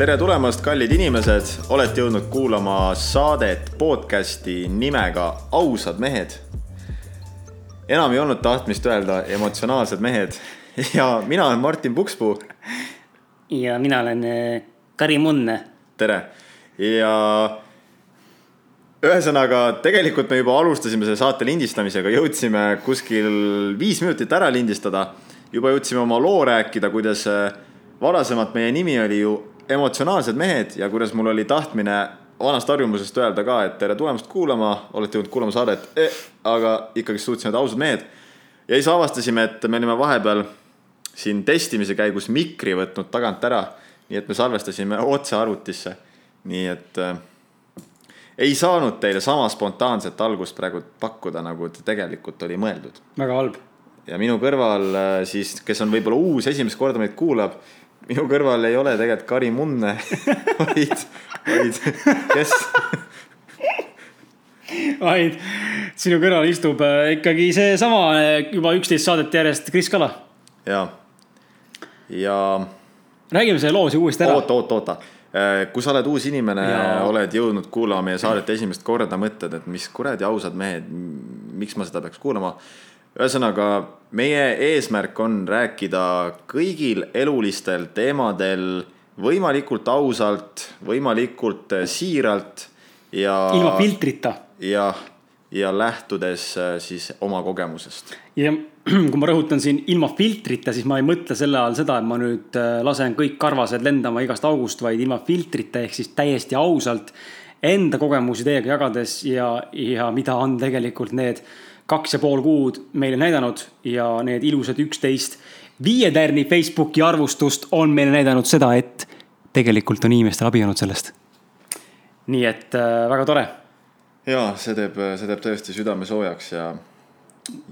tere tulemast, kallid inimesed, olete jõudnud kuulama saadet podcasti nimega Ausad mehed. enam ei olnud tahtmist öelda emotsionaalsed mehed ja mina olen Martin Pukspuu. ja mina olen Kari Munne. tere ja ühesõnaga, tegelikult me juba alustasime selle saate lindistamisega, jõudsime kuskil viis minutit ära lindistada. juba jõudsime oma loo rääkida, kuidas äh, varasemalt meie nimi oli ju emotsionaalsed mehed ja kuidas mul oli tahtmine vanast harjumusest öelda ka, et tere tulemast kuulama, olete jõudnud kuulama saadet eh,, aga ikkagi suutsime, et ausad mehed. ja siis avastasime, et me olime vahepeal siin testimise käigus mikri võtnud tagant ära, nii et me salvestasime otse arvutisse. nii et äh, ei saanud teile sama spontaanset algust praegu pakkuda, nagu tegelikult oli mõeldud. väga halb. ja minu kõrval äh, siis, kes on võib-olla uus, esimest korda meid kuulab minu kõrval ei ole tegelikult Kari Munne vaid, vaid kes? vaid sinu kõrval istub äh, ikkagi seesama äh, juba üksteist saadet järjest Kris Kala. ja, ja. räägime selle loo siis uuesti ära. oota, oota, oota. Äh, kui sa oled uus inimene, oled jõudnud kuulama meie saadet esimest korda, mõtled, et mis kuradi ausad mehed, miks ma seda peaks kuulama ühesõnaga, meie eesmärk on rääkida kõigil elulistel teemadel võimalikult ausalt, võimalikult siiralt ja. ilma filtrita. jah, ja lähtudes äh, siis oma kogemusest. ja kui ma rõhutan siin ilma filtrita, siis ma ei mõtle selle all seda, et ma nüüd äh, lasen kõik karvased lendama igast august, vaid ilma filtrita ehk siis täiesti ausalt enda kogemusi teiega jagades ja, ja mida on tegelikult need kaks ja pool kuud meile näidanud ja need ilusad üksteist viie tärni Facebooki arvustust on meile näidanud seda, et tegelikult on inimestel abi olnud sellest. nii et äh, väga tore. Ja see teeb, see teeb tõesti südame soojaks ja,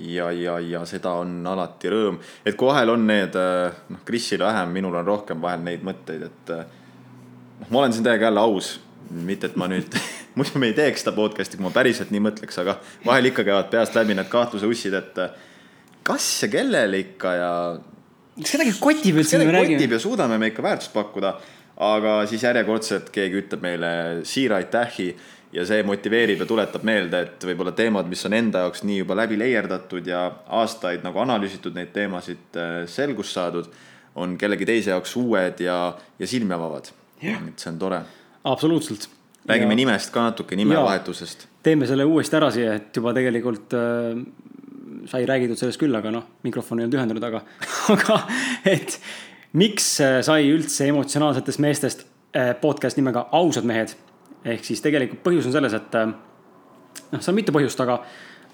ja, ja, ja seda on alati rõõm, et kui vahel on need, noh, Krisil vähem, minul on rohkem vahel neid mõtteid, et noh, ma olen siin teiega jälle aus mitte, et ma nüüd muidu me ei teeks seda podcast'i, kui ma päriselt nii mõtleks, aga vahel ikka käivad peast läbi need kahtluse ussid, et kas ja kellele ikka ja. kas kedagi kotib üldse, kui me räägime? kotib ja suudame me ikka väärtust pakkuda, aga siis järjekordselt keegi ütleb meile siira aitähi ja see motiveerib ja tuletab meelde, et võib-olla teemad, mis on enda jaoks nii juba läbi leierdatud ja aastaid nagu analüüsitud neid teemasid äh, selgust saadud, on kellegi teise jaoks uued ja, ja silmi avavad. et see on tore absoluutselt. räägime ja... nimest ka natuke, nimevahetusest. teeme selle uuesti ära siia, et juba tegelikult äh, sai räägitud sellest küll, aga noh, mikrofon ei olnud ühendatud, aga aga et miks äh, sai üldse emotsionaalsetest meestest äh, podcast nimega Ausad mehed? Ehk siis tegelikult põhjus on selles, et äh, noh, seal on mitu põhjust, aga,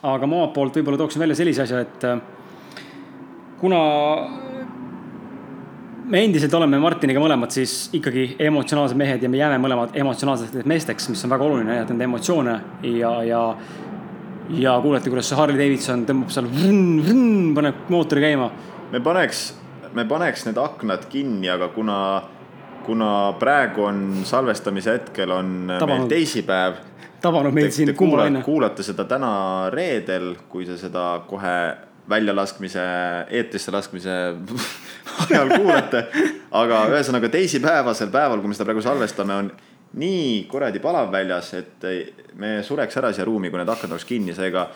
aga ma omalt poolt võib-olla tooksin välja sellise asja, et äh, kuna me endiselt oleme Martiniga mõlemad siis ikkagi emotsionaalsed mehed ja me jääme mõlemad emotsionaalseteks meesteks, mis on väga oluline, näidata enda emotsioone ja, ja. ja kuulete, kuidas see Harley Davidson tõmbab seal, paneb mootori käima. me paneks, me paneks need aknad kinni, aga kuna, kuna praegu on salvestamise hetkel on Tabanud. meil teisipäev. tabanud meid siin kummalaine. kuulate seda täna reedel, kui te seda kohe väljalaskmise, eetrisse laskmise ajal kuulate. aga ühesõnaga teisipäevasel päeval, kui me seda praegu salvestame, on nii kuradi palav väljas, et me sureks ära siia ruumi, kui need aknad oleks kinni, seega.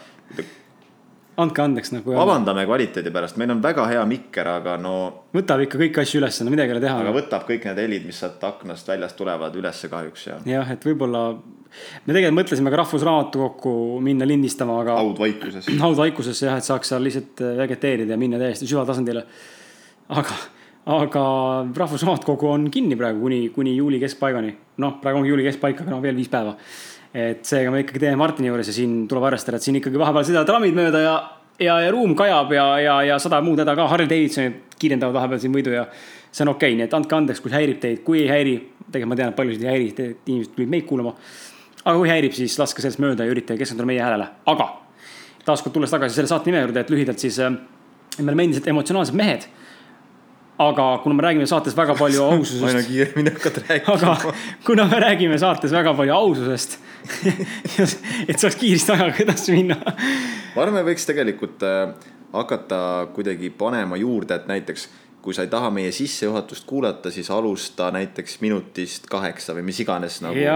Andke andeks nagu. vabandame kvaliteedi pärast, meil on väga hea mikker, aga no. võtab ikka kõiki asju üles, no midagi ei ole teha. aga võtab kõik need helid, mis sealt aknast väljast tulevad ülesse kahjuks ja. jah, et võib-olla me tegelikult mõtlesime ka Rahvusraamatukokku minna lindistama, aga. haudvaikuses. haudvaikuses jah, et saaks seal lihtsalt vegeteerida ja minna täiesti süvatasandile aga, aga Rahvusraamatukogu on kinni praegu kuni, kuni juuli keskpaigani. noh, praegu ongi juuli keskpaik, aga no veel viis päeva. Et seega me ikkagi teeme Martini juures ja siin tuleb arvestada, et siin ikkagi vahepeal sõidavad trammid mööda ja, ja, ja ruum kajab ja, ja, ja sada muud häda ka. Harley Davidsonid kiirendavad vahepeal siin võidu ja see on okei okay,, nii et andke andeks, kui häirib teid, kui ei häiri, tegelikult ma tean, et paljusid ei häiri, inimesed tulid meid kuulama. aga kui häirib, siis laske sellest mööda ja üritage keskenduda meie häälele, aga taaskord tulles tagasi selle saate nime juurde, et lühidalt siis äh, me oleme endiselt emotsionaalsed mehed aga kuna me räägime saates väga palju aina aususest, kiiremini hakkad rääkima aga. kuna me räägime saates väga palju aususest, et saaks kiiresti ajaga edasi minna. ma arvan, me võiks tegelikult äh, hakata kuidagi panema juurde, et näiteks kui sa ei taha meie sissejuhatust kuulata, siis alusta näiteks minutist kaheksa või mis iganes nagu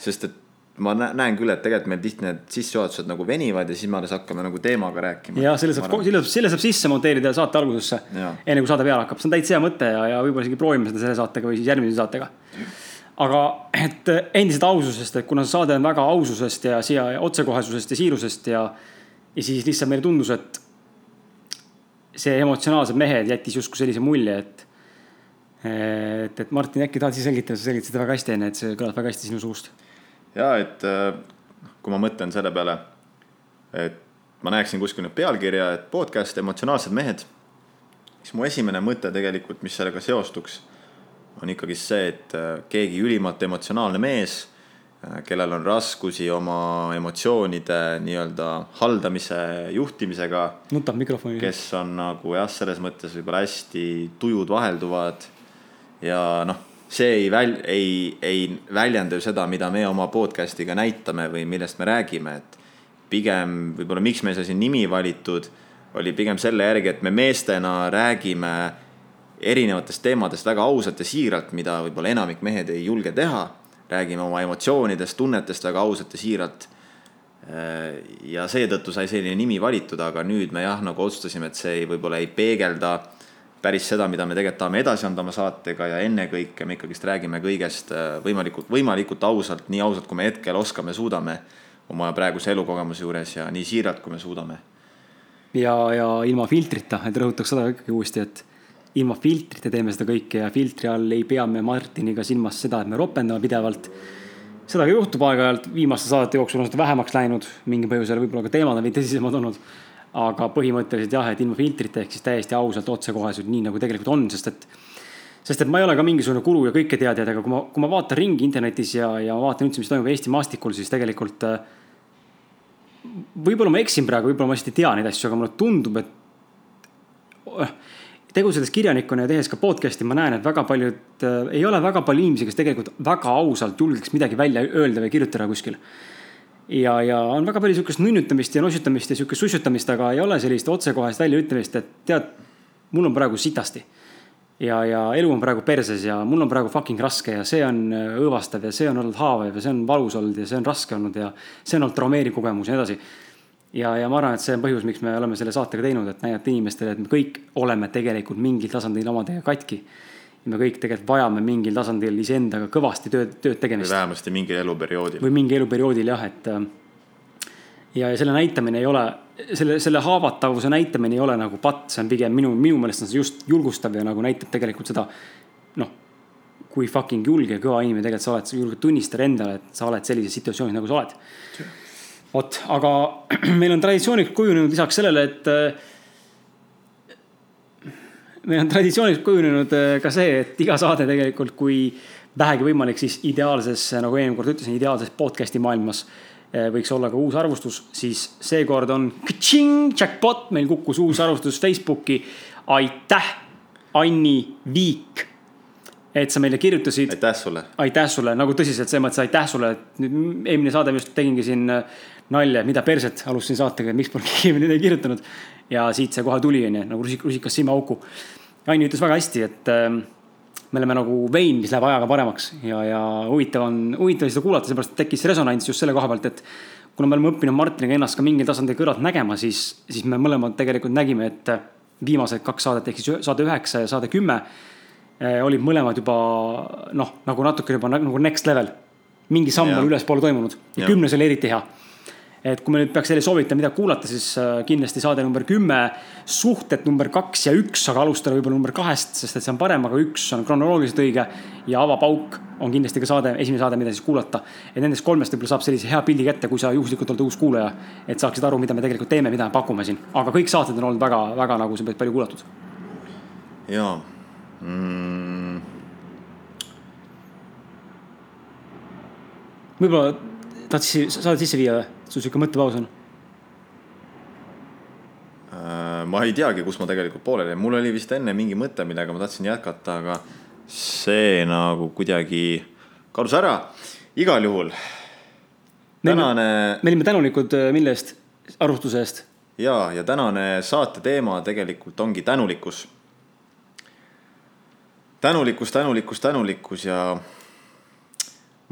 sest et ma nä- näen küll, et tegelikult meil tihti need sissejuhatused nagu venivad ja siis me alles hakkame nagu teemaga rääkima. ja selle saab, selle saab, selle saab sisse monteerida saate algusesse, enne kui saade peale hakkab, see on täitsa hea mõte ja, ja võib-olla isegi proovime seda selle saatega või siis järgmise saatega. aga et äh, endiselt aususest, et kuna see saade on väga aususest ja siia otsekohesusest ja siirusest ja, ja siis lihtsalt meile tundus, et see emotsionaalsed mehed jättis justkui sellise mulje, et et, et Martin, äkki tahad siis selgitada, sa selgitasid väga hästi enne, et see kõlas väga hästi sinu suust. Ja et äh, kui ma mõtlen selle peale, et ma näeksin kuskil nüüd pealkirja, et podcast Emotsionaalsed mehed, siis mu esimene mõte tegelikult, mis sellega seostuks, on ikkagi see, et äh, keegi ülimalt emotsionaalne mees, kellel on raskusi oma emotsioonide nii-öelda haldamise juhtimisega nutab mikrofoni. kes on nagu jah, selles mõttes võib-olla hästi tujud vahelduvad ja noh, see ei väl-, ei, ei väljenda ju seda, mida me oma podcast'iga näitame või millest me räägime, et pigem võib-olla miks meil see siin nimi valitud, oli pigem selle järgi, et me meestena räägime erinevatest teemadest väga ausalt ja siiralt, mida võib-olla enamik mehed ei julge teha. räägime oma emotsioonidest, tunnetest väga ausalt ja siiralt ja seetõttu sai selline nimi valitud, aga nüüd me jah, nagu otsustasime, et see võib-olla ei peegelda päris seda, mida me tegelikult tahame edasi anda oma saatega ja ennekõike me ikkagist räägime kõigest äh, võimalikult, võimalikult ausalt, nii ausalt, kui me hetkel oskame, suudame oma praeguse elukogemuse juures ja nii siiralt, kui me suudame. ja, ja ilma filtrita, et rõhutaks seda ikkagi uuesti, et ilma filtrita teeme seda kõike ja filtri all ei pea me Martiniga silmas seda, et me ropendame pidevalt. seda ka juhtub aeg-ajalt, viimaste saadete jooksul on seda vähemaks läinud mingil põhjusel, võib-olla ka teemad on veidi tõsisemad olnud. Aga põhimõtteliselt jah, et ilma filtrita ehk siis täiesti ausalt otsekoheselt, nii nagu tegelikult on, sest et sest et ma ei ole ka mingisugune guru ja kõiketeadja, aga kui ma, kui ma vaatan ringi internetis ja, ja vaatan üldse, mis toimub Eesti maastikul, siis tegelikult võib-olla ma eksin praegu, võib-olla ma hästi ei tea neid asju, aga mulle tundub, et tegutsedes kirjanikuna ja tehes ka podcast'i, ma näen, et väga paljud äh,, ei ole väga palju inimesi, kes tegelikult väga ausalt julgeks midagi välja öelda või kirjutada kuskil. ja, ja on väga palju sihukest nunnutamist ja nossutamist ja sihukest sussutamist, aga ei ole sellist otsekohest väljaütlemist, et tead, mul on praegu sitasti. ja, ja elu on praegu perses ja mul on praegu fucking raske ja see on äh, õõvastav ja see on olnud haavav ja see on valus olnud ja see on raske olnud ja see on olnud traumeeriv kogemus ja nii edasi ja, ja ma arvan, et see on põhjus, miks me oleme selle saatega teinud, et näidata inimestele, et me kõik oleme tegelikult mingil tasandil omadega katki. Me kõik tegelikult vajame mingil tasandil iseendaga kõvasti tööd, tööd või tegemist vähemasti mingil eluperioodil. või mingi eluperioodil jah, et. ja, ja selle näitamine ei ole, selle, selle haavatavuse näitamine ei ole nagu patt, see on pigem minu, minu meelest on see just julgustav ja nagu näitab tegelikult seda. noh, kui fucking julge ja kõva inimene tegelikult sa oled, sa julged tunnistada endale, et sa oled sellises situatsioonis, nagu sa oled vot, aga meil on traditsiooniks kujunenud lisaks sellele, et äh, meil on traditsiooniks kujunenud äh, ka see, et iga saade tegelikult, kui vähegi võimalik, siis ideaalses, nagu eelmine kord ütlesin, ideaalses podcast'i maailmas äh, võiks olla ka uus arvustus, siis seekord on jackpot, meil kukkus uus arvustus Facebooki. aitäh, Anni Viik, et sa meile kirjutasid aitäh sulle. aitäh sulle, nagu tõsiselt selles mõttes aitäh sulle, et nüüd eelmine saade ma just tegingi siin äh, nalja, mida perset, alustasin saatega, et miks pole keegi meile kirjutanud. Ja siit see kohe tuli, onju, nagu rusik, rusikas silmaauku. Anni ütles väga hästi, et äh, me oleme nagu vein, mis läheb ajaga paremaks ja, ja huvitav on, huvitav seda kuulata, seepärast tekkis resonants just selle koha pealt, et kuna me oleme õppinud Martiniga ennast ka mingil tasandil kõrvalt nägema, siis, siis me mõlemad tegelikult nägime, et viimased kaks saadet ehk siis saade üheksa ja saade kümme eh, olid mõlemad juba noh, nagu natuke juba nagu next level. mingi samm on ülespoole toimunud ja Jah. kümnes oli eriti hea. Et kui me nüüd peaks teile soovitama, mida kuulata, siis äh, kindlasti saade number kümme, suhted number kaks ja üks, aga alustada võib-olla number kahest, sest et see on parem, aga üks on kronoloogiliselt õige. ja avapauk on kindlasti ka saade, esimene saade, mida siis kuulata. et nendest kolmest võib-olla saab sellise hea pildi kätte, kui sa juhuslikult oled uus kuulaja. et saaksid aru, mida me tegelikult teeme, mida me pakume siin, aga kõik saated on olnud väga, väga nagu sa pead palju kuulatud. jaa mm,. võib-olla tahtsid saadet sisse viia või? Sul sihuke mõttepaus on? Äh, ma ei teagi, kus ma tegelikult pooleli jäin, mul oli vist enne mingi mõte, millega ma tahtsin jätkata, aga see nagu kuidagi kadus ära. igal juhul. tänane. me olime tänulikud äh, mille eest, arvustuse eest? ja, ja tänane saate teema tegelikult ongi tänulikkus. tänulikkus, tänulikkus, tänulikkus ja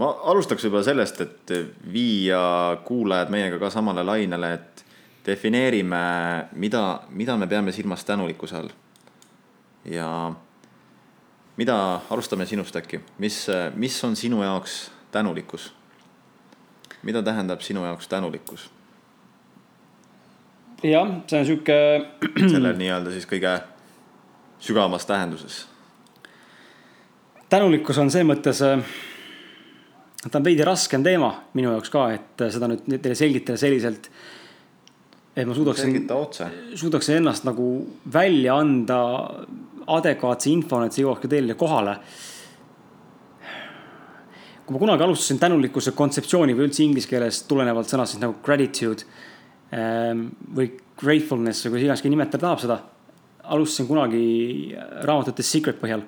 ma alustaks võib-olla sellest, et viia kuulajad meiega ka samale lainele, et defineerime, mida, mida me peame silmas tänulikkuse all. ja mida, alustame sinust äkki, mis, mis on sinu jaoks tänulikkus? mida tähendab sinu jaoks tänulikkus? jah, see on sihuke. selle nii-öelda siis kõige sügavamas tähenduses. tänulikkus on selles mõttes ta on veidi raskem teema minu jaoks ka, et seda nüüd teile selgitada selliselt. et ma suudaksin, suudaksin ennast nagu välja anda adekvaatse infona, et see jõuaks ka teile kohale. kui ma kunagi alustasin tänulikkuse kontseptsiooni või üldse inglise keeles tulenevalt sõnast siis nagu gratitude ähm, või gratefulness või kuidas iganes nimetada tahab seda. alustasin kunagi raamatute Secret põhjal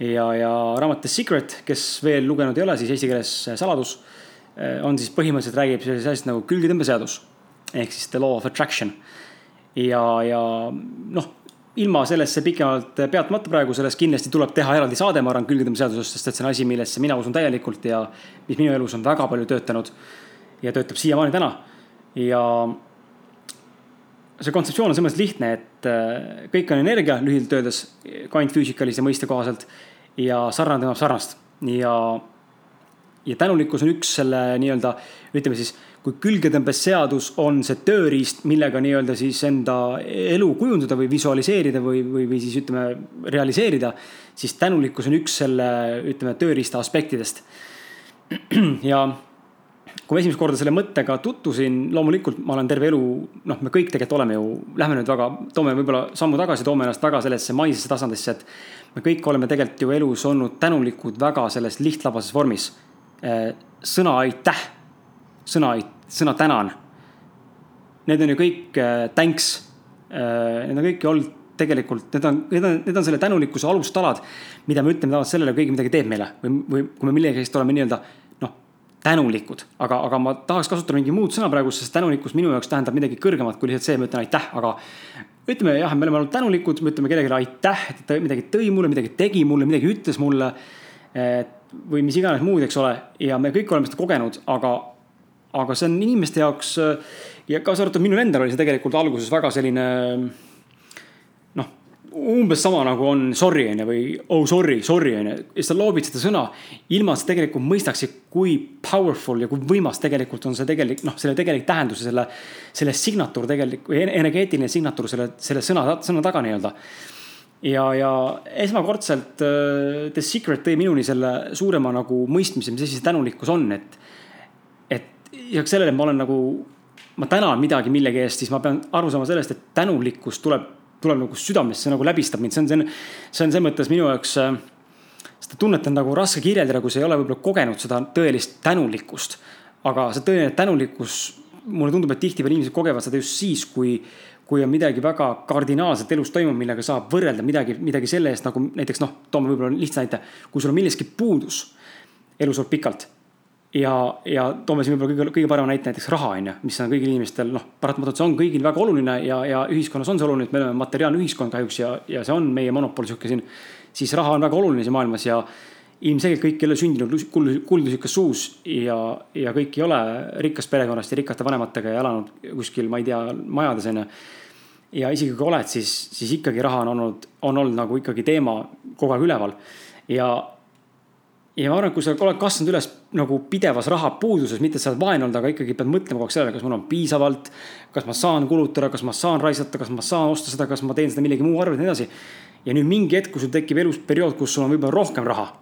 ja, ja raamat The Secret, kes veel lugenud ei ole, siis eesti keeles saladus, eh, on siis põhimõtteliselt räägib sellisest asjast nagu külgetõmbeseadus ehk siis the law of attraction. ja, ja noh, ilma sellesse pikemalt peatmata praegu, sellest kindlasti tuleb teha eraldi saade, ma arvan, külgetõmbeseadusest, sest et see on asi, millesse mina usun täielikult ja mis minu elus on väga palju töötanud ja töötab siiamaani täna. ja see kontseptsioon on selles mõttes lihtne, et eh, kõik on energia, lühidalt öeldes, kvantfüüsikalise mõiste kohaselt ja sarnane teeb sarnast ja, ja tänulikkus on üks selle nii-öelda, ütleme siis, kui külgetõmbesseadus on see tööriist, millega nii-öelda siis enda elu kujundada või visualiseerida või, või, või siis ütleme, realiseerida, siis tänulikkus on üks selle, ütleme, tööriista aspektidest. ja kui ma esimest korda selle mõttega tutvusin, loomulikult ma olen terve elu, noh, me kõik tegelikult oleme ju, lähme nüüd väga, toome võib-olla sammu tagasi, toome ennast väga sellesse maisesse tasandisse, et me kõik oleme tegelikult ju elus olnud tänulikud väga selles lihtlabases vormis. Eh, sõna aitäh, sõna, sõna tänan. Need on ju kõik eh, thanks. Eh, need on kõik ju olnud tegelikult, need on, need on, need on selle tänulikkuse alustalad, mida me ütleme tavaliselt sellele, kui keegi midagi teeb meile või, või kui me millegi eest oleme nii-öelda tänulikud. aga, aga ma tahaks kasutada mingi muud sõna praegu, sest tänulikkus minu jaoks tähendab midagi kõrgemat kui lihtsalt see, ma ütlen aitäh, aga ütleme jah, me oleme olnud tänulikud, me ütleme kellelegi aitäh, et ta midagi tõi mulle, midagi tegi mulle, midagi ütles mulle. või mis iganes muud, eks ole, ja me kõik oleme seda kogenud, aga, aga see on inimeste jaoks ja kaasa arvatud minul endal oli see tegelikult alguses väga selline umbes sama nagu on sorry on ju või oh sorry, sorry on ju. ja sa loobid seda sõna ilma, et sa tegelikult mõistaksid, kui powerful ja kui võimas tegelikult on see tegelik, noh, selle tegelik tähendus ja selle, selle signatuur tegelikult või energeetiline signatuur selle, selle sõna, sõna taga nii-öelda. ja, ja esmakordselt uh, The Secret tõi minuni selle suurema nagu mõistmise, mis asi see tänulikkus on, et. et lisaks sellele ma olen nagu, ma tänan midagi millegi eest, siis ma pean aru saama sellest, et tänulikkus tuleb tuleb nagu südamesse, nagu läbistab mind, see on, see on, see on selles mõttes minu jaoks äh, seda tunnet on nagu raske kirjeldada, kui sa ei ole võib-olla kogenud seda tõelist tänulikkust. aga see tõeline tänulikkus, mulle tundub, et tihtipeale inimesed kogevad seda just siis, kui, kui on midagi väga kardinaalset elus toimub, millega saab võrrelda midagi, midagi selle eest nagu näiteks noh, toome võib-olla lihtsa näite. kui sul on millestki puudus elus olnud pikalt ja, ja toome siin võib-olla kõige, kõige parema näite näiteks raha on ju, mis on kõigil inimestel noh, paratamatult see on kõigil väga oluline ja, ja ühiskonnas on see oluline, et me oleme materiaalne ühiskond kahjuks ja, ja see on meie monopol sihuke siin. siis raha on väga oluline siin maailmas ja ilmselgelt kõik ei ole sündinud kuldusükas suus ja, ja kõik ei ole rikkast perekonnast ja rikaste vanematega ja elanud kuskil, ma ei tea, majades on ju. ja isegi kui oled, siis, siis ikkagi raha on olnud, on olnud nagu ikkagi teema kogu aeg üleval ja ja ma arvan, et kui sa oled kasvanud üles nagu pidevas rahapuuduses, mitte et sa oled vaene olnud, aga ikkagi pead mõtlema kogu aeg sellele, kas mul on piisavalt. kas ma saan kulutada, kas ma saan raisata, kas ma saan osta seda, kas ma teen seda millegi muu arvelt ja nii edasi. ja nüüd mingi hetk, kui sul tekib elus periood, kus sul on võib-olla rohkem raha.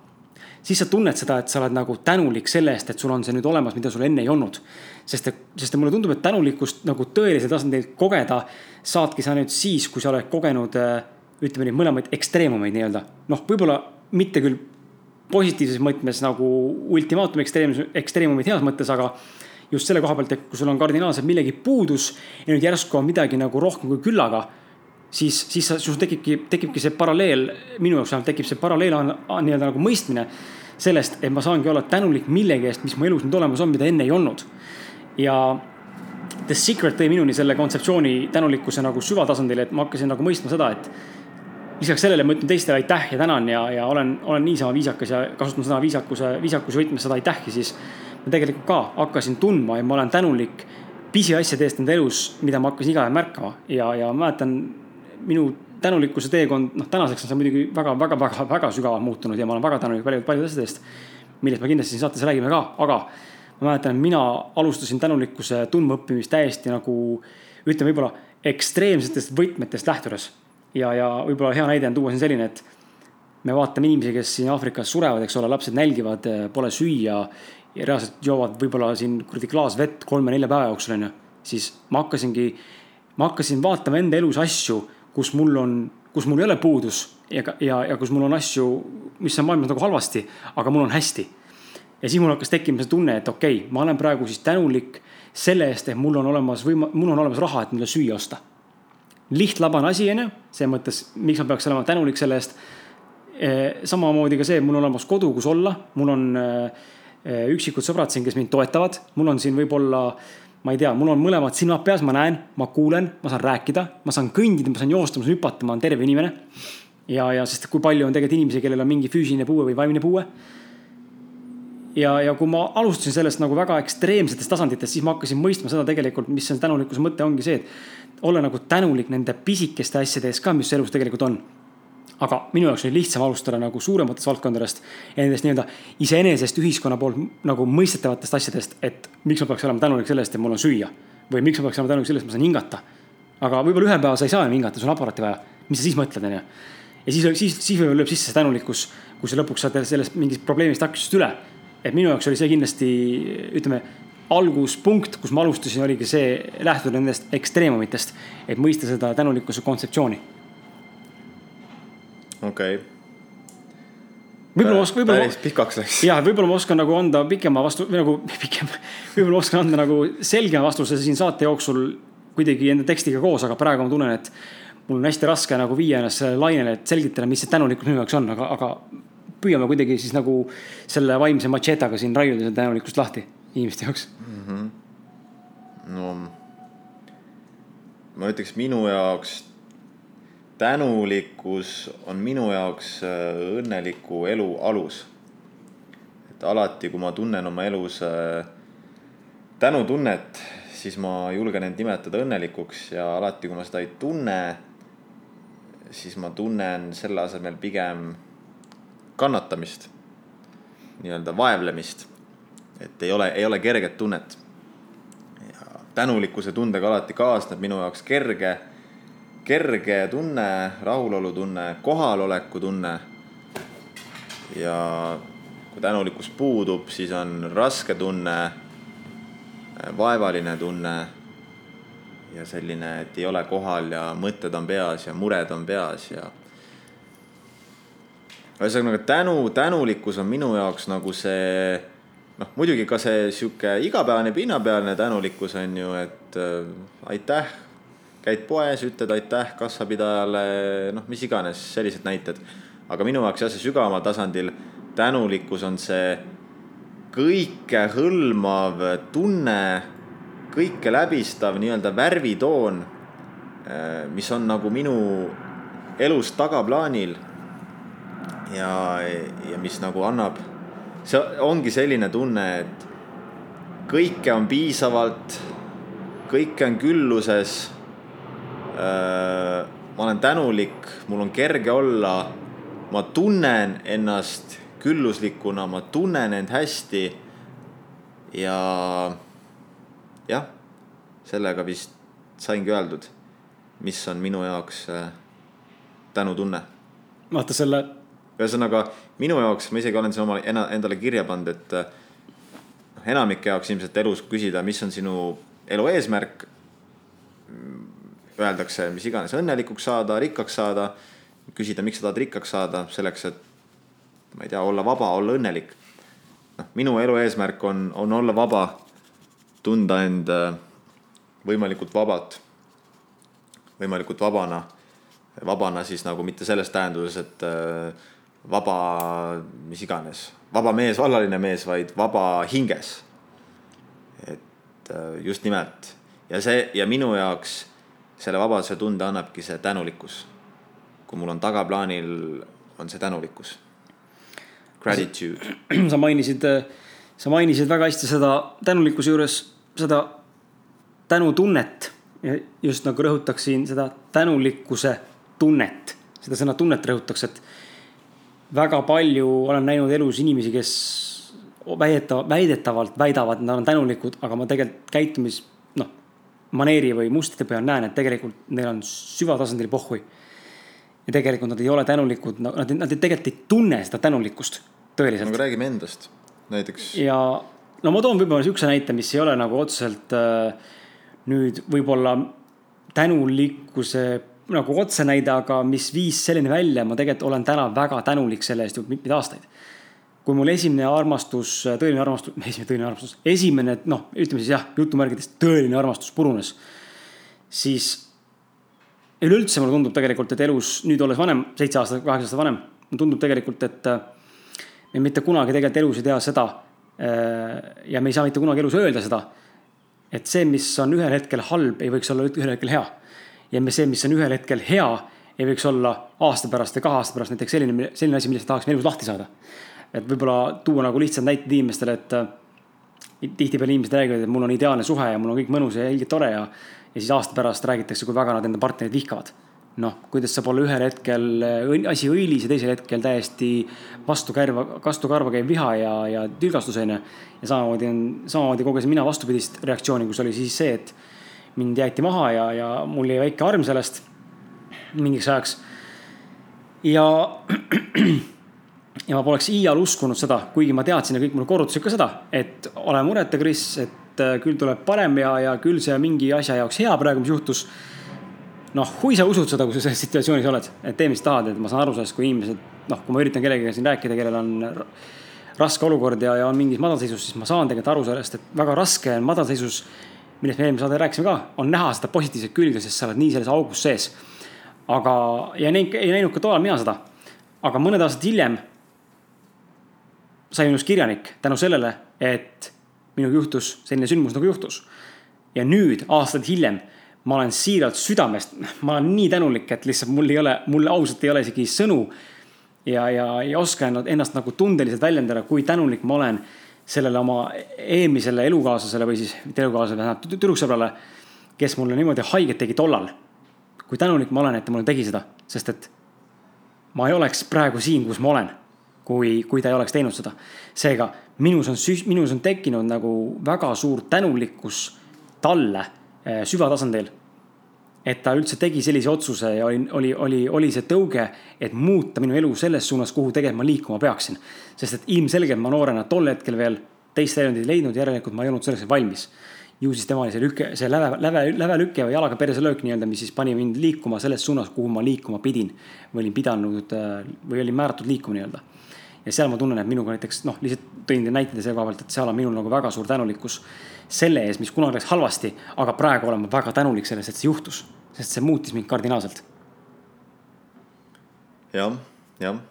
siis sa tunned seda, et sa oled nagu tänulik selle eest, et sul on see nüüd olemas, mida sul enne ei olnud. sest et, sest et mulle tundub, et tänulikkust nagu tõelisel tasandil kogeda saadki sa nüüd siis, kui sa oled kogenud ütleme nii mõlemaid ekstreemumeid nii-öelda. noh, võib-olla mitte küll positiivses mõttes nagu ultimaatum ekstreem, ekstreemumid heas mõttes, aga just selle koha pealt, et kui sul on kardinaalselt millegi puudus ja nüüd järsku on midagi nagu rohkem kui küllaga. siis, siis sul tekibki, tekibki see paralleel, minu jaoks vähemalt tekib see paralleel nii-öelda nagu mõistmine sellest, et ma saangi olla tänulik millegi eest, mis mu elus nüüd olemas on, mida enne ei olnud. ja The Secret tõi minuni selle kontseptsiooni tänulikkuse nagu süvatasandile, et ma hakkasin nagu mõistma seda, et lisaks sellele ma ütlen teistele aitäh ja tänan ja, ja olen, olen niisama viisakas ja kasutan sõna viisakuse, viisakuse võtmes seda aitähhi, siis ma tegelikult ka hakkasin tundma ja ma olen tänulik pisiasjade eest enda elus, mida ma hakkasin iga päev märkama ja, ja mäletan minu tänulikkuse teekond, noh, tänaseks on see muidugi väga, väga, väga, väga sügavalt muutunud ja ma olen väga tänulik paljude, paljude asjade eest, millest me kindlasti siin saates räägime ka, aga ma mäletan, et mina alustasin tänulikkuse tundmaõppimist täiesti nagu ütleme, võib-olla ekstreemsetest võtmetest lähtudes. Ja, ja võib-olla hea näide on tuua siin selline, et me vaatame inimesi, kes siin Aafrikas surevad, eks ole, lapsed nälgivad, pole süüa ja reaalselt joovad võib-olla siin kuradi klaas vett kolme-nelja päeva jooksul onju. siis ma hakkasingi, ma hakkasin vaatama enda elus asju, kus mul on, kus mul ei ole puudus ja, ja, ja kus mul on asju, mis on maailmas nagu halvasti, aga mul on hästi ja siis mul hakkas tekkima see tunne, et okei okay,, ma olen praegu siis tänulik selle eest, et mul on olemas võima-, mul on olemas raha, et mulle süüa osta. Lihtlabane asi, on ju, selles mõttes, miks ma peaks olema tänulik selle eest. Eh, samamoodi ka see, mul on olemas kodu, kus olla, mul on eh, üksikud sõbrad siin, kes mind toetavad, mul on siin võib-olla ma ei tea, mul on mõlemad silmad peas, ma näen, ma kuulen, ma saan rääkida, ma saan kõndida, ma saan joosta, ma saan hüpata, ma olen terve inimene. ja, ja sest kui palju on tegelikult inimesi, kellel on mingi füüsiline puue või vaimne puue ja, ja kui ma alustasin sellest nagu väga ekstreemsetest tasanditest, siis ma hakkasin mõistma seda tegelikult, mis see tänulikkuse mõte ongi see, et olla nagu tänulik nende pisikeste asjade eest ka, mis elus tegelikult on. aga minu jaoks oli lihtsam alustada nagu suurematest valdkondadest ja nendest nii-öelda iseenesest ühiskonna poolt nagu mõistetavatest asjadest, et miks ma peaks olema tänulik selle eest, et mul on süüa. või miks ma peaks olema tänulik selle eest, et ma saan hingata. aga võib-olla ühe päeva sa ei saa enam hingata, sul on aparaati vaja. mis sa siis mõtled, onju. ja siis, siis, siis võib-olla lööb sisse see tänulikkus, kui sa lõpuks saad sellest mingist probleemist takistusest üle et minu jaoks oli see kindlasti, ütleme, alguspunkt, kus ma alustasin, oligi see lähtuda nendest ekstreemumitest, et mõista seda tänulikkuse kontseptsiooni. okei okay. võib-olla ma oskan, võib-olla. päris pikaks läks. jah, võib-olla ma oskan nagu anda pikema vastu, või nagu pikem, võib-olla oskan anda nagu selgema vastuse siin saate jooksul kuidagi enda tekstiga koos, aga praegu ma tunnen, et mul on hästi raske nagu viia ennast sellele lainele, et selgitada, mis see tänulikkus minu jaoks on, aga, aga püüame kuidagi siis nagu selle vaimse machetaga siin raiuda seda tänulikkust lahti inimeste jaoks mm. -hmm. no ma ütleks minu jaoks tänulikkus on minu jaoks äh, õnneliku elu alus. et alati, kui ma tunnen oma elus äh, tänutunnet, siis ma julgen end nimetada õnnelikuks ja alati, kui ma seda ei tunne, siis ma tunnen selle asemel pigem kannatamist, nii-öelda vaevlemist. et ei ole, ei ole kerget tunnet. ja tänulikkuse tundega alati kaasneb minu jaoks kerge, kerge tunne, rahulolutunne, kohaloleku tunne. ja kui tänulikkus puudub, siis on raske tunne, vaevaline tunne ja selline, et ei ole kohal ja mõtted on peas ja mured on peas ja ühesõnaga tänu, tänulikkus on minu jaoks nagu see noh, muidugi ka see sihuke igapäevane pinnapealne tänulikkus on ju, et äh, aitäh, käid poes, ütled aitäh kassapidajale, noh, mis iganes, sellised näited. aga minu jaoks jah, see sügavamal tasandil tänulikkus on see kõikehõlmav tunne, kõike läbistav nii-öelda värvitoon, äh, mis on nagu minu elus tagaplaanil ja, ja mis nagu annab, see ongi selline tunne, et kõike on piisavalt, kõike on külluses. ma olen tänulik, mul on kerge olla, ma tunnen ennast külluslikuna, ma tunnen end hästi. ja jah, sellega vist saingi öeldud, mis on minu jaoks tänutunne. vaata selle ühesõnaga minu jaoks, ma isegi olen siin oma endale kirja pannud, et noh, enamike jaoks ilmselt elus küsida, mis on sinu elu eesmärk. Öeldakse, mis iganes, õnnelikuks saada, rikkaks saada. küsida, miks sa tahad rikkaks saada, selleks, et ma ei tea, olla vaba, olla õnnelik. noh, minu elu eesmärk on, on olla vaba, tunda end võimalikult vabalt, võimalikult vabana vabana siis nagu mitte selles tähenduses, et äh, vaba, mis iganes, vaba mees, vallaline mees, vaid vaba hinges. et äh, just nimelt ja see ja minu jaoks selle vabaduse tunde annabki see tänulikkus. kui mul on tagaplaanil, on see tänulikkus. Gratitude. sa mainisid, sa mainisid väga hästi seda tänulikkuse juures, seda tänutunnet. just nagu rõhutaksin seda tänulikkuse tunnet, seda sõna tunnet rõhutaks, et väga palju olen näinud elus inimesi, kes väideta-, väidetavalt väidavad, et nad on tänulikud, aga ma tegelikult käitumis, noh, maneeri või mustide peal näen, et tegelikult neil on süvatasandil pohhui. ja tegelikult nad ei ole tänulikud, nad, nad tegelikult ei tunne seda tänulikkust tõeliselt. aga räägime endast, näiteks. ja no ma toon võib-olla sihukese näite, mis ei ole nagu otseselt äh, nüüd võib-olla tänulikkuse nagu otsenäide, aga mis viis selleni välja, ma tegelikult olen täna väga tänulik selle eest juba mitmeid aastaid. kui mul esimene armastus, tõeline armastus, esimene tõeline armastus, esimene, noh, ütleme siis jah, jutumärkides tõeline armastus purunes, siis üleüldse mulle tundub tegelikult, et elus nüüd olles vanem, seitse aastat, kaheksa aastat vanem, mulle tundub tegelikult, et me mitte kunagi tegelikult elus ei tea seda. ja me ei saa mitte kunagi elus öelda seda, et see, mis on ühel hetkel halb, ei võiks olla ühel hetkel hea ja see, mis on ühel hetkel hea, ei võiks olla aasta pärast või kahe aasta pärast näiteks selline, selline asi, millest tahaksime elus lahti saada. et võib-olla tuua nagu lihtsad näited inimestele, et äh, tihtipeale inimesed räägivad, et mul on ideaalne suhe ja mul on kõik mõnus ja ilgelt tore ja, ja siis aasta pärast räägitakse, kui väga nad enda partnerit vihkavad. noh, kuidas saab olla ühel hetkel äh, asi õilis ja teisel hetkel täiesti vastukäiva, vastukarva käiv viha ja, ja tülgastus on ju. ja samamoodi on, samamoodi kogesin mina vastupidist reaktsiooni, kus oli siis see, et mind jäeti maha ja, ja mul jäi väike arm sellest mingiks ajaks. ja, ja ma poleks iial uskunud seda, kuigi ma teadsin ja kõik mulle korrutasid ka seda, et ole mureta, Kris, et äh, küll tuleb parem ja, ja küll see mingi asja jaoks hea praegu, mis juhtus. noh, kui sa usud seda, kui sa selles situatsioonis oled, et tee, mis tahad, et ma saan aru sellest, kui inimesed, noh, kui ma üritan kellegagi siin rääkida, kellel on raske olukord ja, ja on mingis madalseisus, siis ma saan tegelikult aru sellest, et väga raske on madalseisus millest me eelmine saade rääkisime ka, on näha seda positiivset külge, sest sa oled nii selles augus sees. aga, ja näinud, ei näinud ka tollal mina seda. aga mõned aastad hiljem sain minust kirjanik tänu sellele, et minuga juhtus selline sündmus nagu juhtus. ja nüüd, aastaid hiljem, ma olen siiralt südamest, ma olen nii tänulik, et lihtsalt mul ei ole, mul ausalt ei ole isegi sõnu. ja, ja ei oska ennast nagu tundeliselt väljendada, kui tänulik ma olen sellele oma eelmisele elukaaslasele või siis mitte elukaaslasele, tähendab tüdruksõbrale, kes mulle niimoodi haiget tegi tollal. kui tänulik ma olen, et ta mulle tegi seda, sest et ma ei oleks praegu siin, kus ma olen, kui, kui ta ei oleks teinud seda. seega minus on, minus on tekkinud nagu väga suur tänulikkus talle eh, süvatasandil et ta üldse tegi sellise otsuse ja oli, oli, oli, oli see tõuge, et muuta minu elu selles suunas, kuhu tegelikult ma liikuma peaksin. sest et ilmselgelt ma noorena tol hetkel veel teist väljundit ei leidnud, järelikult ma ei olnud selleks valmis. ju siis tema oli see lüke, see läve, läve, lävelüke või jalaga perse löök nii-öelda, mis siis pani mind liikuma selles suunas, kuhu ma liikuma pidin. või olin pidanud või olin määratud liikuma nii-öelda. Ja seal ma tunnen, et minuga näiteks noh, lihtsalt tõin näiteid selle koha pealt, et seal on minul nagu väga suur tänulikkus selle ees, mis kunagi läks halvasti, aga praegu olen ma väga tänulik sellest, et see juhtus, sest see muutis mind kardinaalselt ja,. jah, jah.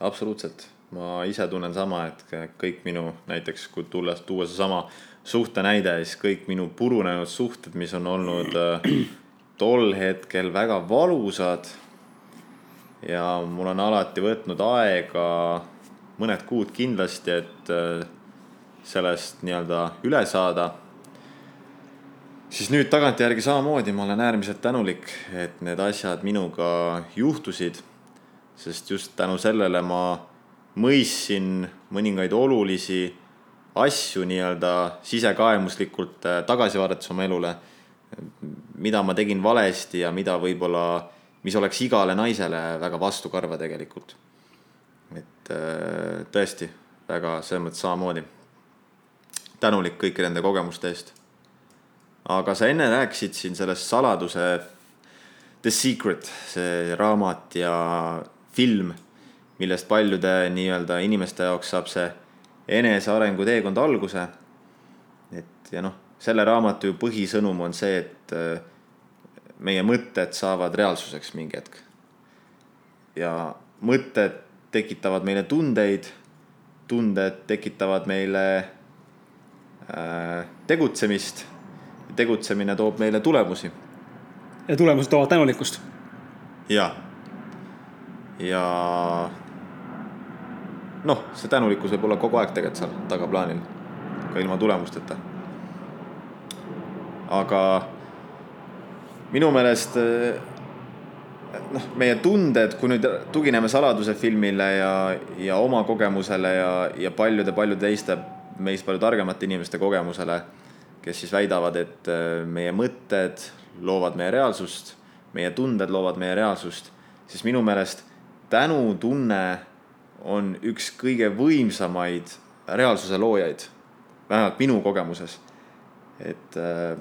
absoluutselt, ma ise tunnen sama, et kõik minu näiteks, kui tulles, tuua seesama suhtenäide, siis kõik minu purunenud suhted, mis on olnud äh, tol hetkel väga valusad. Ja mul on alati võtnud aega mõned kuud kindlasti, et äh, sellest nii-öelda üle saada. siis nüüd tagantjärgi samamoodi ma olen äärmiselt tänulik, et need asjad minuga juhtusid. sest just tänu sellele ma mõistsin mõningaid olulisi asju nii-öelda sisekaemuslikult äh, tagasi vaadates oma elule. mida ma tegin valesti ja mida võib-olla, mis oleks igale naisele väga vastukarva tegelikult. et äh, tõesti väga selles mõttes samamoodi tänulik kõikide nende kogemuste eest. aga sa enne rääkisid siin sellest saladuse The Secret, see raamat ja film, millest paljude nii-öelda inimeste jaoks saab see enesearengu teekond alguse. et ja noh, selle raamatu põhisõnum on see, et meie mõtted saavad reaalsuseks mingi hetk. ja mõtted tekitavad meile tundeid, tunded tekitavad meile äh, tegutsemist, tegutsemine toob meile tulemusi. ja tulemused toovad tänulikkust. ja, ja noh, see tänulikkus võib olla kogu aeg tegelikult seal tagaplaanil, ka ilma tulemusteta. aga minu meelest noh, meie tunded, kui nüüd tugineme Saladuse filmile ja, ja oma kogemusele ja, ja paljude-paljude teiste meist palju targemate inimeste kogemusele, kes siis väidavad, et meie mõtted loovad meie reaalsust, meie tunded loovad meie reaalsust, siis minu meelest tänutunne on üks kõige võimsamaid reaalsuse loojaid, vähemalt minu kogemuses. et äh,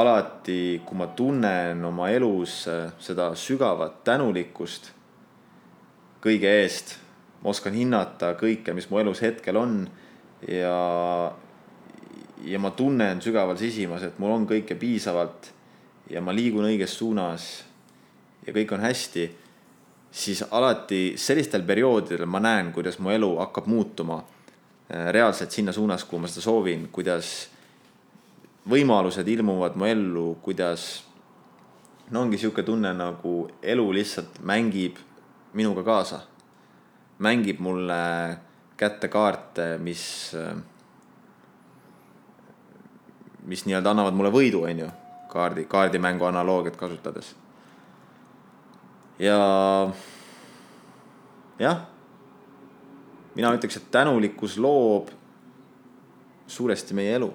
alati, kui ma tunnen oma elus äh, seda sügavat tänulikkust kõige eest, ma oskan hinnata kõike, mis mu elus hetkel on ja, ja ma tunnen sügaval sisimas, et mul on kõike piisavalt ja ma liigun õiges suunas ja kõik on hästi siis alati sellistel perioodidel ma näen, kuidas mu elu hakkab muutuma äh, reaalselt sinna suunas, kuhu ma seda soovin, kuidas võimalused ilmuvad mu ellu, kuidas no ongi sihuke tunne, nagu elu lihtsalt mängib minuga kaasa. mängib mulle kätte kaarte, mis, mis nii-öelda annavad mulle võidu, on ju, kaardi, kaardimängu analoogiat kasutades ja jah, mina ütleks, et tänulikkus loob suuresti meie elu.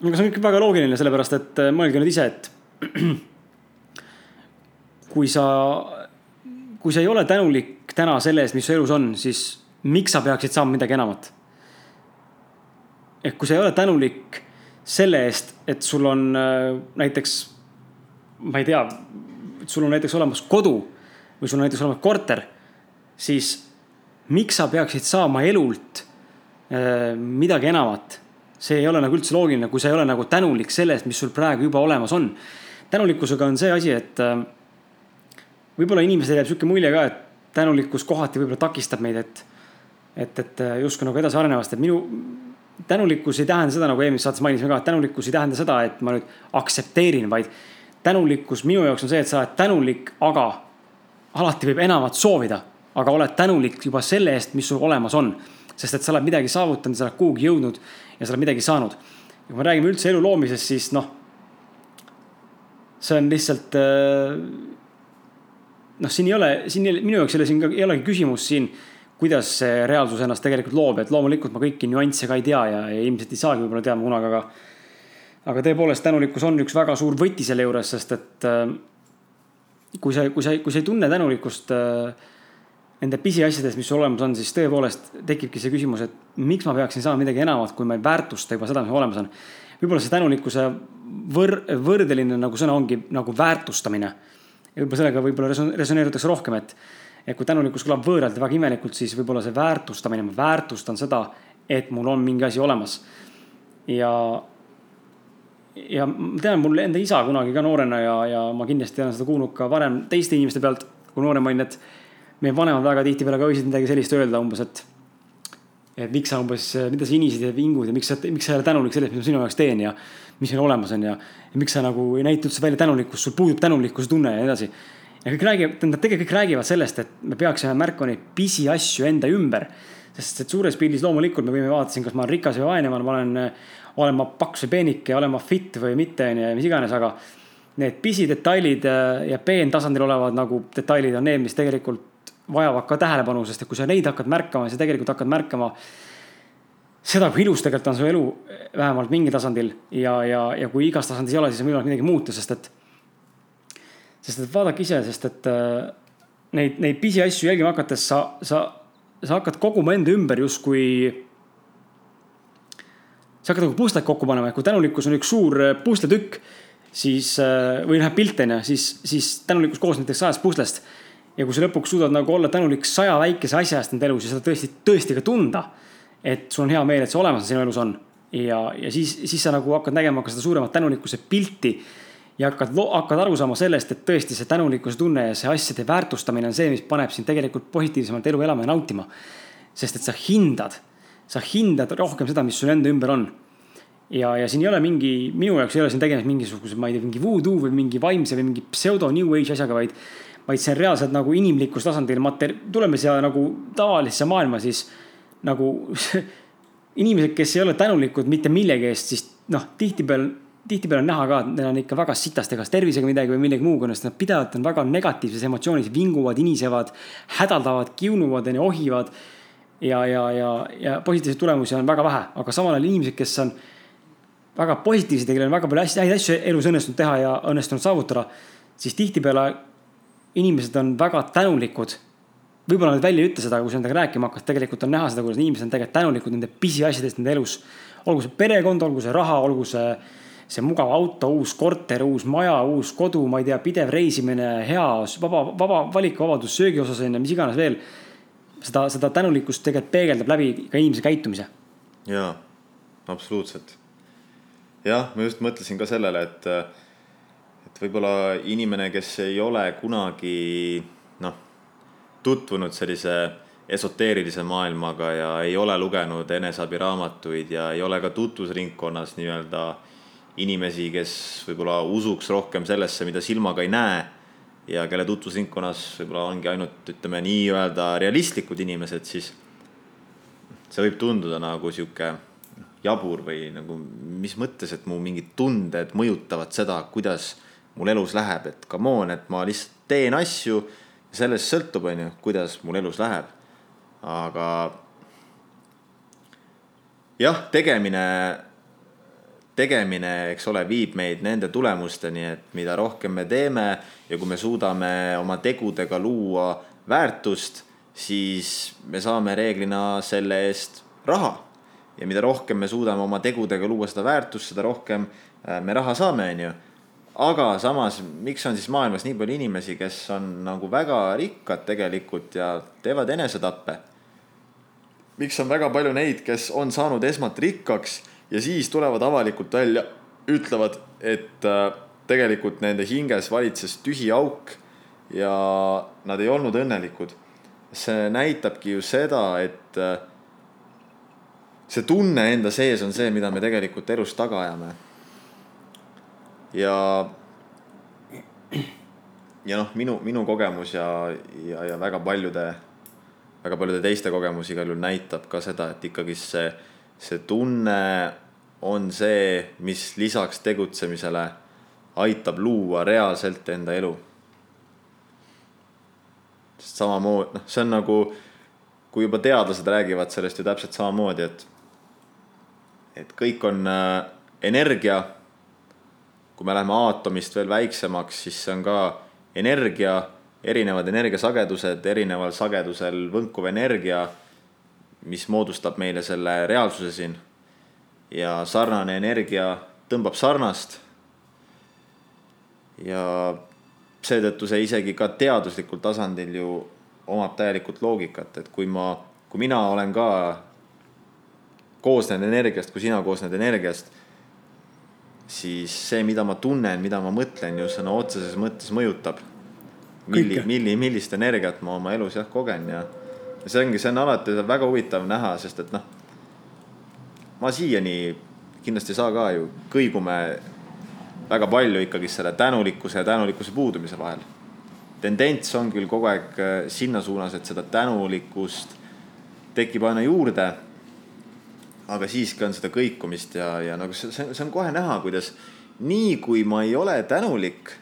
Aga see on ikka väga loogiline, sellepärast et äh, mõelge nüüd ise, et kui sa, kui sa ei ole tänulik täna selle eest, mis su elus on, siis miks sa peaksid saama midagi enamat? ehk kui sa ei ole tänulik selle eest, et sul on äh, näiteks, ma ei tea, sul on näiteks olemas kodu või sul on näiteks olemas korter, siis miks sa peaksid saama elult äh, midagi enamat? See ei ole nagu üldse loogiline, kui sa ei ole nagu tänulik selle eest, mis sul praegu juba olemas on. tänulikkusega on see asi, et äh, võib-olla inimesele jääb sihuke mulje ka, et tänulikkus kohati võib-olla takistab meid, et, et, et äh, justkui nagu edasi arenemast, et minu tänulikkus ei tähenda seda, nagu eelmises saates mainisime ka, et tänulikkus ei tähenda seda, et ma nüüd aktsepteerin, vaid tänulikkus minu jaoks on see, et sa oled tänulik, aga alati võib enamat soovida, aga oled tänulik juba selle eest, mis sul olemas on. Sest et sa oled midagi saavutanud, sa oled kuhugi jõudnud ja sa oled midagi saanud. ja kui me räägime üldse elu loomisest, siis noh, see on lihtsalt äh, noh, siin ei ole, siin ei, minu jaoks ei ole siin ka, ei olegi küsimus siin, kuidas see reaalsus ennast tegelikult loob, et loomulikult ma kõiki nüansse ka ei tea ja, ja ilmselt ei saagi võib-olla teadma kunagi, aga aga tõepoolest, tänulikkus on üks väga suur võti selle juures, sest et äh, kui sa, kui sa, kui sa ei tunne tänulikkust äh, nende pisiasjades, mis olemas on, siis tõepoolest tekibki see küsimus, et miks ma peaksin saama midagi enamat, kui ma ei väärtusta juba seda, mis olemas on. võib-olla see tänulikkuse võr-, võrdeline nagu sõna ongi nagu väärtustamine. ja võib-olla sellega võib-olla resoneeritakse rohkem, et, et kui tänulikkus kõlab võõralt ja väga imelikult, siis võib-olla see väärtustamine, ma väärtustan seda, et mul on mingi asi olemas. ja, ja ma tean, mul enda isa kunagi ka noorena ja, ja ma kindlasti olen seda kuulnud ka varem teiste inimeste pealt, kui noorem olin, et meie vanemad väga tihtipeale ka võisid midagi sellist öelda umbes, et et miks sa umbes, mida sa inisid ja vingud ja miks sa, miks sa ei ole tänulik sellest, mis ma sinu jaoks teen ja mis meil olemas on ja, ja miks sa nagu ei näita üldse välja tänulikkust, sul puudub tänulikkuse tunne ja nii edasi. ja kõik räägivad, tähendab tegelikult kõik räägivad sellest, et me peaksime märkama neid pisiasju enda ümber. sest et suures pildis loomulikult me võime vaadata siin, kas ma olen rikas või vaene, ma olen olen ma paks või peenike, olen ma fit või mitte, on ju, ja mis iganes, aga need pisidetailid äh, ja peentasandil olevad nagu detailid on need, mis tegelikult vajavad ka tähelepanu, sest et kui sa neid hakkad märkama, siis tegelikult hakkad märkama seda, kui ilus tegelikult on su elu, vähemalt mingil tasandil ja, ja, ja kui igas tasandis ei ole, siis on võimalik midagi muuta, sest et, sest et vaadake ise, sest et äh, neid, neid pisiasju jälgima hakates sa, sa, sa hakkad koguma enda ümber justkui sa hakkad nagu puslet kokku panema, et kui tänulikkus on üks suur äh, pusletükk, siis äh, või noh, pilt on ju, siis, siis tänulikkus koosneb näiteks sajast puslest. Ja kui sa lõpuks suudad nagu olla tänulik saja väikese asja eest enda elus ja seda tõesti, tõesti ka tunda. et sul on hea meel, et see olemas sinu elus on ja, ja siis, siis sa nagu hakkad nägema ka seda suuremat tänulikkuse pilti. ja hakkad, hakkad aru saama sellest, et tõesti see tänulikkuse tunne ja see asjade väärtustamine on see, mis paneb sind tegelikult positiivsemalt elu elama ja nautima. sest et sa hindad, sa hindad rohkem seda, mis sul enda ümber on. ja, ja siin ei ole mingi, minu jaoks ei ole siin tegemist mingisuguse, ma ei tea, mingi voodoo või mingi vaimse või mingi pseudo new age asjaga, vaid, vaid see on reaalselt nagu inimlikust tasandil mater-, tuleme siia nagu tavalisse maailma, siis nagu inimesed, kes ei ole tänulikud mitte millegi eest, siis noh, tihtipeale tihtipeale on näha ka, et neil on ikka väga sitasti kas tervisega midagi või millegi muuga, sest nad pidevalt on väga negatiivses emotsioonis, vinguvad, inisevad, hädaldavad, kiunuvad, onju, ohivad. ja, ja, ja, ja positiivseid tulemusi on väga vähe, aga samal ajal inimesed, kes on väga positiivsed ja kellel on väga palju häid asju elus õnnestunud teha ja õnnestunud saavutada, siis tihtipeale inimesed on väga tänulikud võib-olla nad välja ei ütle seda, kui sa nendega rääkima hakkad, tegelikult on näha seda, kuidas inimesed on tegelikult tänulikud nende pisiasjadest nende elus. olgu see perekond, olgu see raha, olgu see see mugav auto, uus korter, uus maja, uus kodu, ma ei tea, pidev reisimine, hea, vaba, vaba valikuvabadus söögi osas on ju, mis iganes veel. seda, seda tänulikkust tegelikult peegeldab läbi ka inimese käitumise. jaa, absoluutselt. jah, ma just mõtlesin ka sellele, et, et võib-olla inimene, kes ei ole kunagi noh, tutvunud sellise esoteerilise maailmaga ja ei ole lugenud eneseabiraamatuid ja ei ole ka tutvusringkonnas nii-öelda inimesi, kes võib-olla usuks rohkem sellesse, mida silmaga ei näe. ja kelle tutvusringkonnas võib-olla ongi ainult, ütleme nii-öelda realistlikud inimesed, siis see võib tunduda nagu sihuke jabur või nagu mis mõttes, et mu mingid tunded mõjutavad seda, kuidas mul elus läheb, et come on, et ma lihtsalt teen asju. sellest sõltub, on ju, kuidas mul elus läheb. aga jah, tegemine tegemine, eks ole, viib meid nende tulemusteni, et mida rohkem me teeme ja kui me suudame oma tegudega luua väärtust, siis me saame reeglina selle eest raha. ja mida rohkem me suudame oma tegudega luua seda väärtust, seda rohkem äh, me raha saame, on ju. Aga samas, miks on siis maailmas nii palju inimesi, kes on nagu väga rikkad tegelikult ja teevad enesetappe? miks on väga palju neid, kes on saanud esmalt rikkaks ja siis tulevad avalikult välja, ütlevad, et äh, tegelikult nende hinges valitses tühi auk ja nad ei olnud õnnelikud. see näitabki ju seda, et äh, see tunne enda sees on see, mida me tegelikult elus taga ajame. Ja, ja noh, minu, minu kogemus ja, ja, ja väga paljude, väga paljude teiste kogemus igal juhul näitab ka seda, et ikkagi see see tunne on see, mis lisaks tegutsemisele aitab luua reaalselt enda elu. sest samamoodi, noh, see on nagu, kui juba teadlased räägivad sellest ju täpselt samamoodi, et, et kõik on äh, energia. Kui me läheme aatomist veel väiksemaks, siis see on ka energia, erinevad energiasagedused, erineval sagedusel võnkuv energia mis moodustab meile selle reaalsuse siin. ja sarnane energia tõmbab sarnast. ja seetõttu see isegi ka teaduslikul tasandil ju omab täielikult loogikat, et kui ma, kui mina olen ka koosnen energiast, kui sina koosned energiast, siis see, mida ma tunnen, mida ma mõtlen ju sõna otseses mõttes mõjutab. milli, milli, millist energiat ma oma elus jah kogen ja see ongi, see on alati väga huvitav näha, sest et noh, ma siiani kindlasti ei saa ka ju, kõigume väga palju ikkagi selle tänulikkuse ja tänulikkuse puudumise vahel. tendents on küll kogu aeg äh, sinna suunas, et seda tänulikkust tekib aina juurde. Aga siiski on seda kõikumist ja, ja nagu see, see on kohe näha, kuidas nii kui ma ei ole tänulik,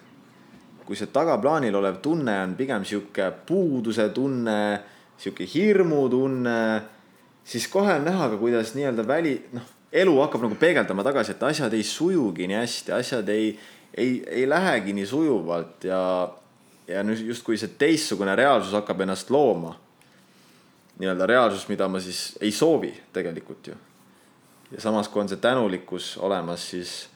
kui see tagaplaanil olev tunne on pigem sihuke puuduse tunne sihuke hirmutunne, siis kohe on näha ka, kuidas nii-öelda väli, noh, elu hakkab nagu peegeldama tagasi, et asjad ei sujugi nii hästi, asjad ei, ei, ei lähegi nii sujuvalt ja, ja nüüd justkui see teistsugune reaalsus hakkab ennast looma. nii-öelda reaalsus, mida ma siis ei soovi tegelikult ju. Ja samas, kui on see tänulikkus olemas, siis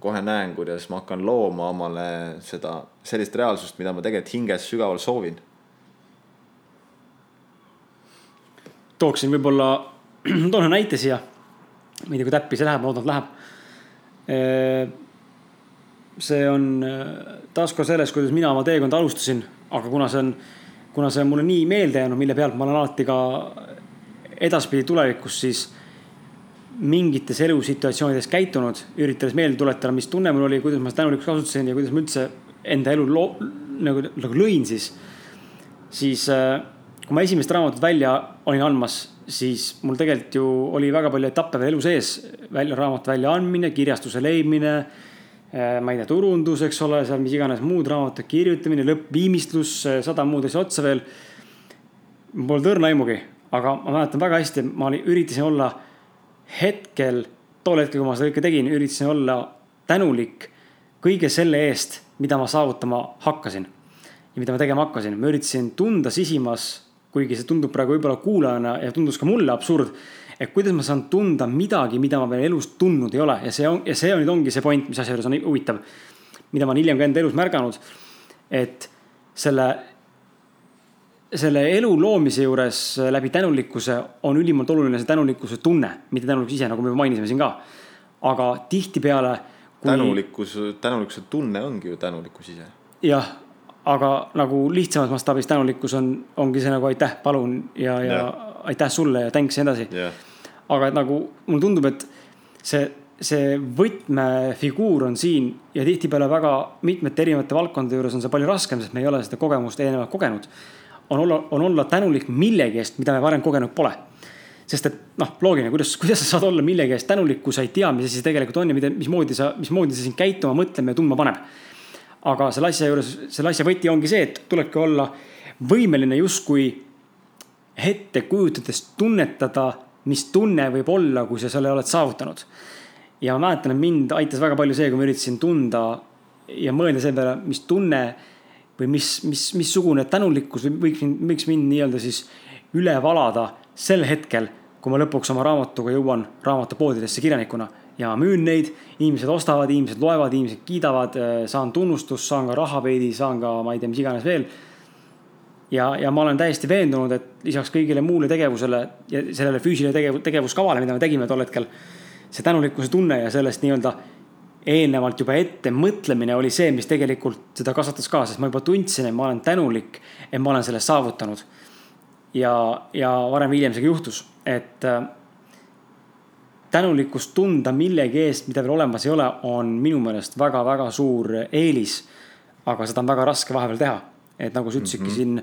kohe näen, kuidas ma hakkan looma omale seda, sellist reaalsust, mida ma tegelikult hinges sügaval soovin tooksin võib-olla, toon ühe näite siia. ma ei tea, kui täppi see läheb, ma loodan, et läheb. see on äh, taaskord selles, kuidas mina oma teekonda alustasin, aga kuna see on, kuna see on mulle nii meelde jäänud, mille pealt ma olen alati ka edaspidi tulevikus siis mingites elusituatsioonides käitunud, üritades meelde tuletada, mis tunne mul oli, kuidas ma seda tänulikkust kasutasin ja kuidas ma üldse enda elu loo, nagu, nagu lõin siis. siis äh, kui ma esimest raamatut välja olin andmas, siis mul tegelikult ju oli väga palju etappe veel elu sees. välja, raamatu väljaandmine, kirjastuse leidmine, äh, ma ei tea, turundus, eks ole, seal mis iganes muud raamatu kirjutamine, lõpp, viimistlus, sada muud asja otsa veel. mul polnud õrna aimugi, aga ma mäletan väga hästi, ma oli, üritasin olla hetkel, tol hetkel, kui ma seda kõike tegin, üritasin olla tänulik kõige selle eest, mida ma saavutama hakkasin. ja mida ma tegema hakkasin, ma üritasin tunda sisimas, kuigi see tundub praegu võib-olla kuulajana ja tundus ka mulle absurd. et kuidas ma saan tunda midagi, mida ma veel elus tundnud ei ole ja see on, ja see nüüd ongi see point, mis asja juures on huvitav. mida ma olen hiljem ka enda elus märganud. et selle selle elu loomise juures läbi tänulikkuse on ülimalt oluline see tänulikkuse tunne, mitte tänulikkus ise, nagu me mainisime siin ka. aga tihtipeale kui.... tänulikkus, tänulikkuse tunne ongi ju tänulikkus ise. jah, aga nagu lihtsamas mastaabis tänulikkus on, ongi see nagu aitäh, palun ja, ja, ja. aitäh sulle ja thanks ja nii edasi. aga et nagu mulle tundub, et see, see võtmefiguur on siin ja tihtipeale väga mitmete erinevate valdkondade juures on see palju raskem, sest me ei ole seda kogemust eelnevalt kogenud on olla, on olla tänulik millegi eest, mida me varem kogenud pole. sest et noh, loogiline, kuidas, kuidas sa saad olla millegi eest tänulik, kui sa ei tea, mis asi tegelikult on ja mida, mismoodi sa, mismoodi see sind käituma, mõtlema ja tundma paneb. aga selle asja juures, selle asja võti ongi see, et tulebki olla võimeline justkui ette kujutades tunnetada, mis tunne võib olla, kui sa selle oled saavutanud. ja ma mäletan, et mind aitas väga palju see, kui ma üritasin tunda ja mõelda selle peale, mis tunne või mis, mis, missugune tänulikkus võiks mind, võiks mind nii-öelda siis üle valada sel hetkel, kui ma lõpuks oma raamatuga jõuan raamatupoodidesse kirjanikuna ja müün neid, inimesed ostavad, inimesed loevad, inimesed kiidavad, saan tunnustust, saan ka raha veidi, saan ka, ma ei tea, mis iganes veel. ja, ja ma olen täiesti veendunud, et lisaks kõigile muule tegevusele ja sellele füüsilisele tegev, tegevuskavale, mida me tegime tol hetkel, see tänulikkuse tunne ja sellest nii-öelda eelnevalt juba ette mõtlemine oli see, mis tegelikult seda kasvatas ka, sest ma juba tundsin, et ma olen tänulik, et ma olen selle saavutanud. ja, ja varem või hiljem see ka juhtus, et äh, tänulikkust tunda millegi eest, mida veel olemas ei ole, on minu meelest väga-väga suur eelis. aga seda on väga raske vahepeal teha, et nagu sa ütlesidki mm -hmm. siin,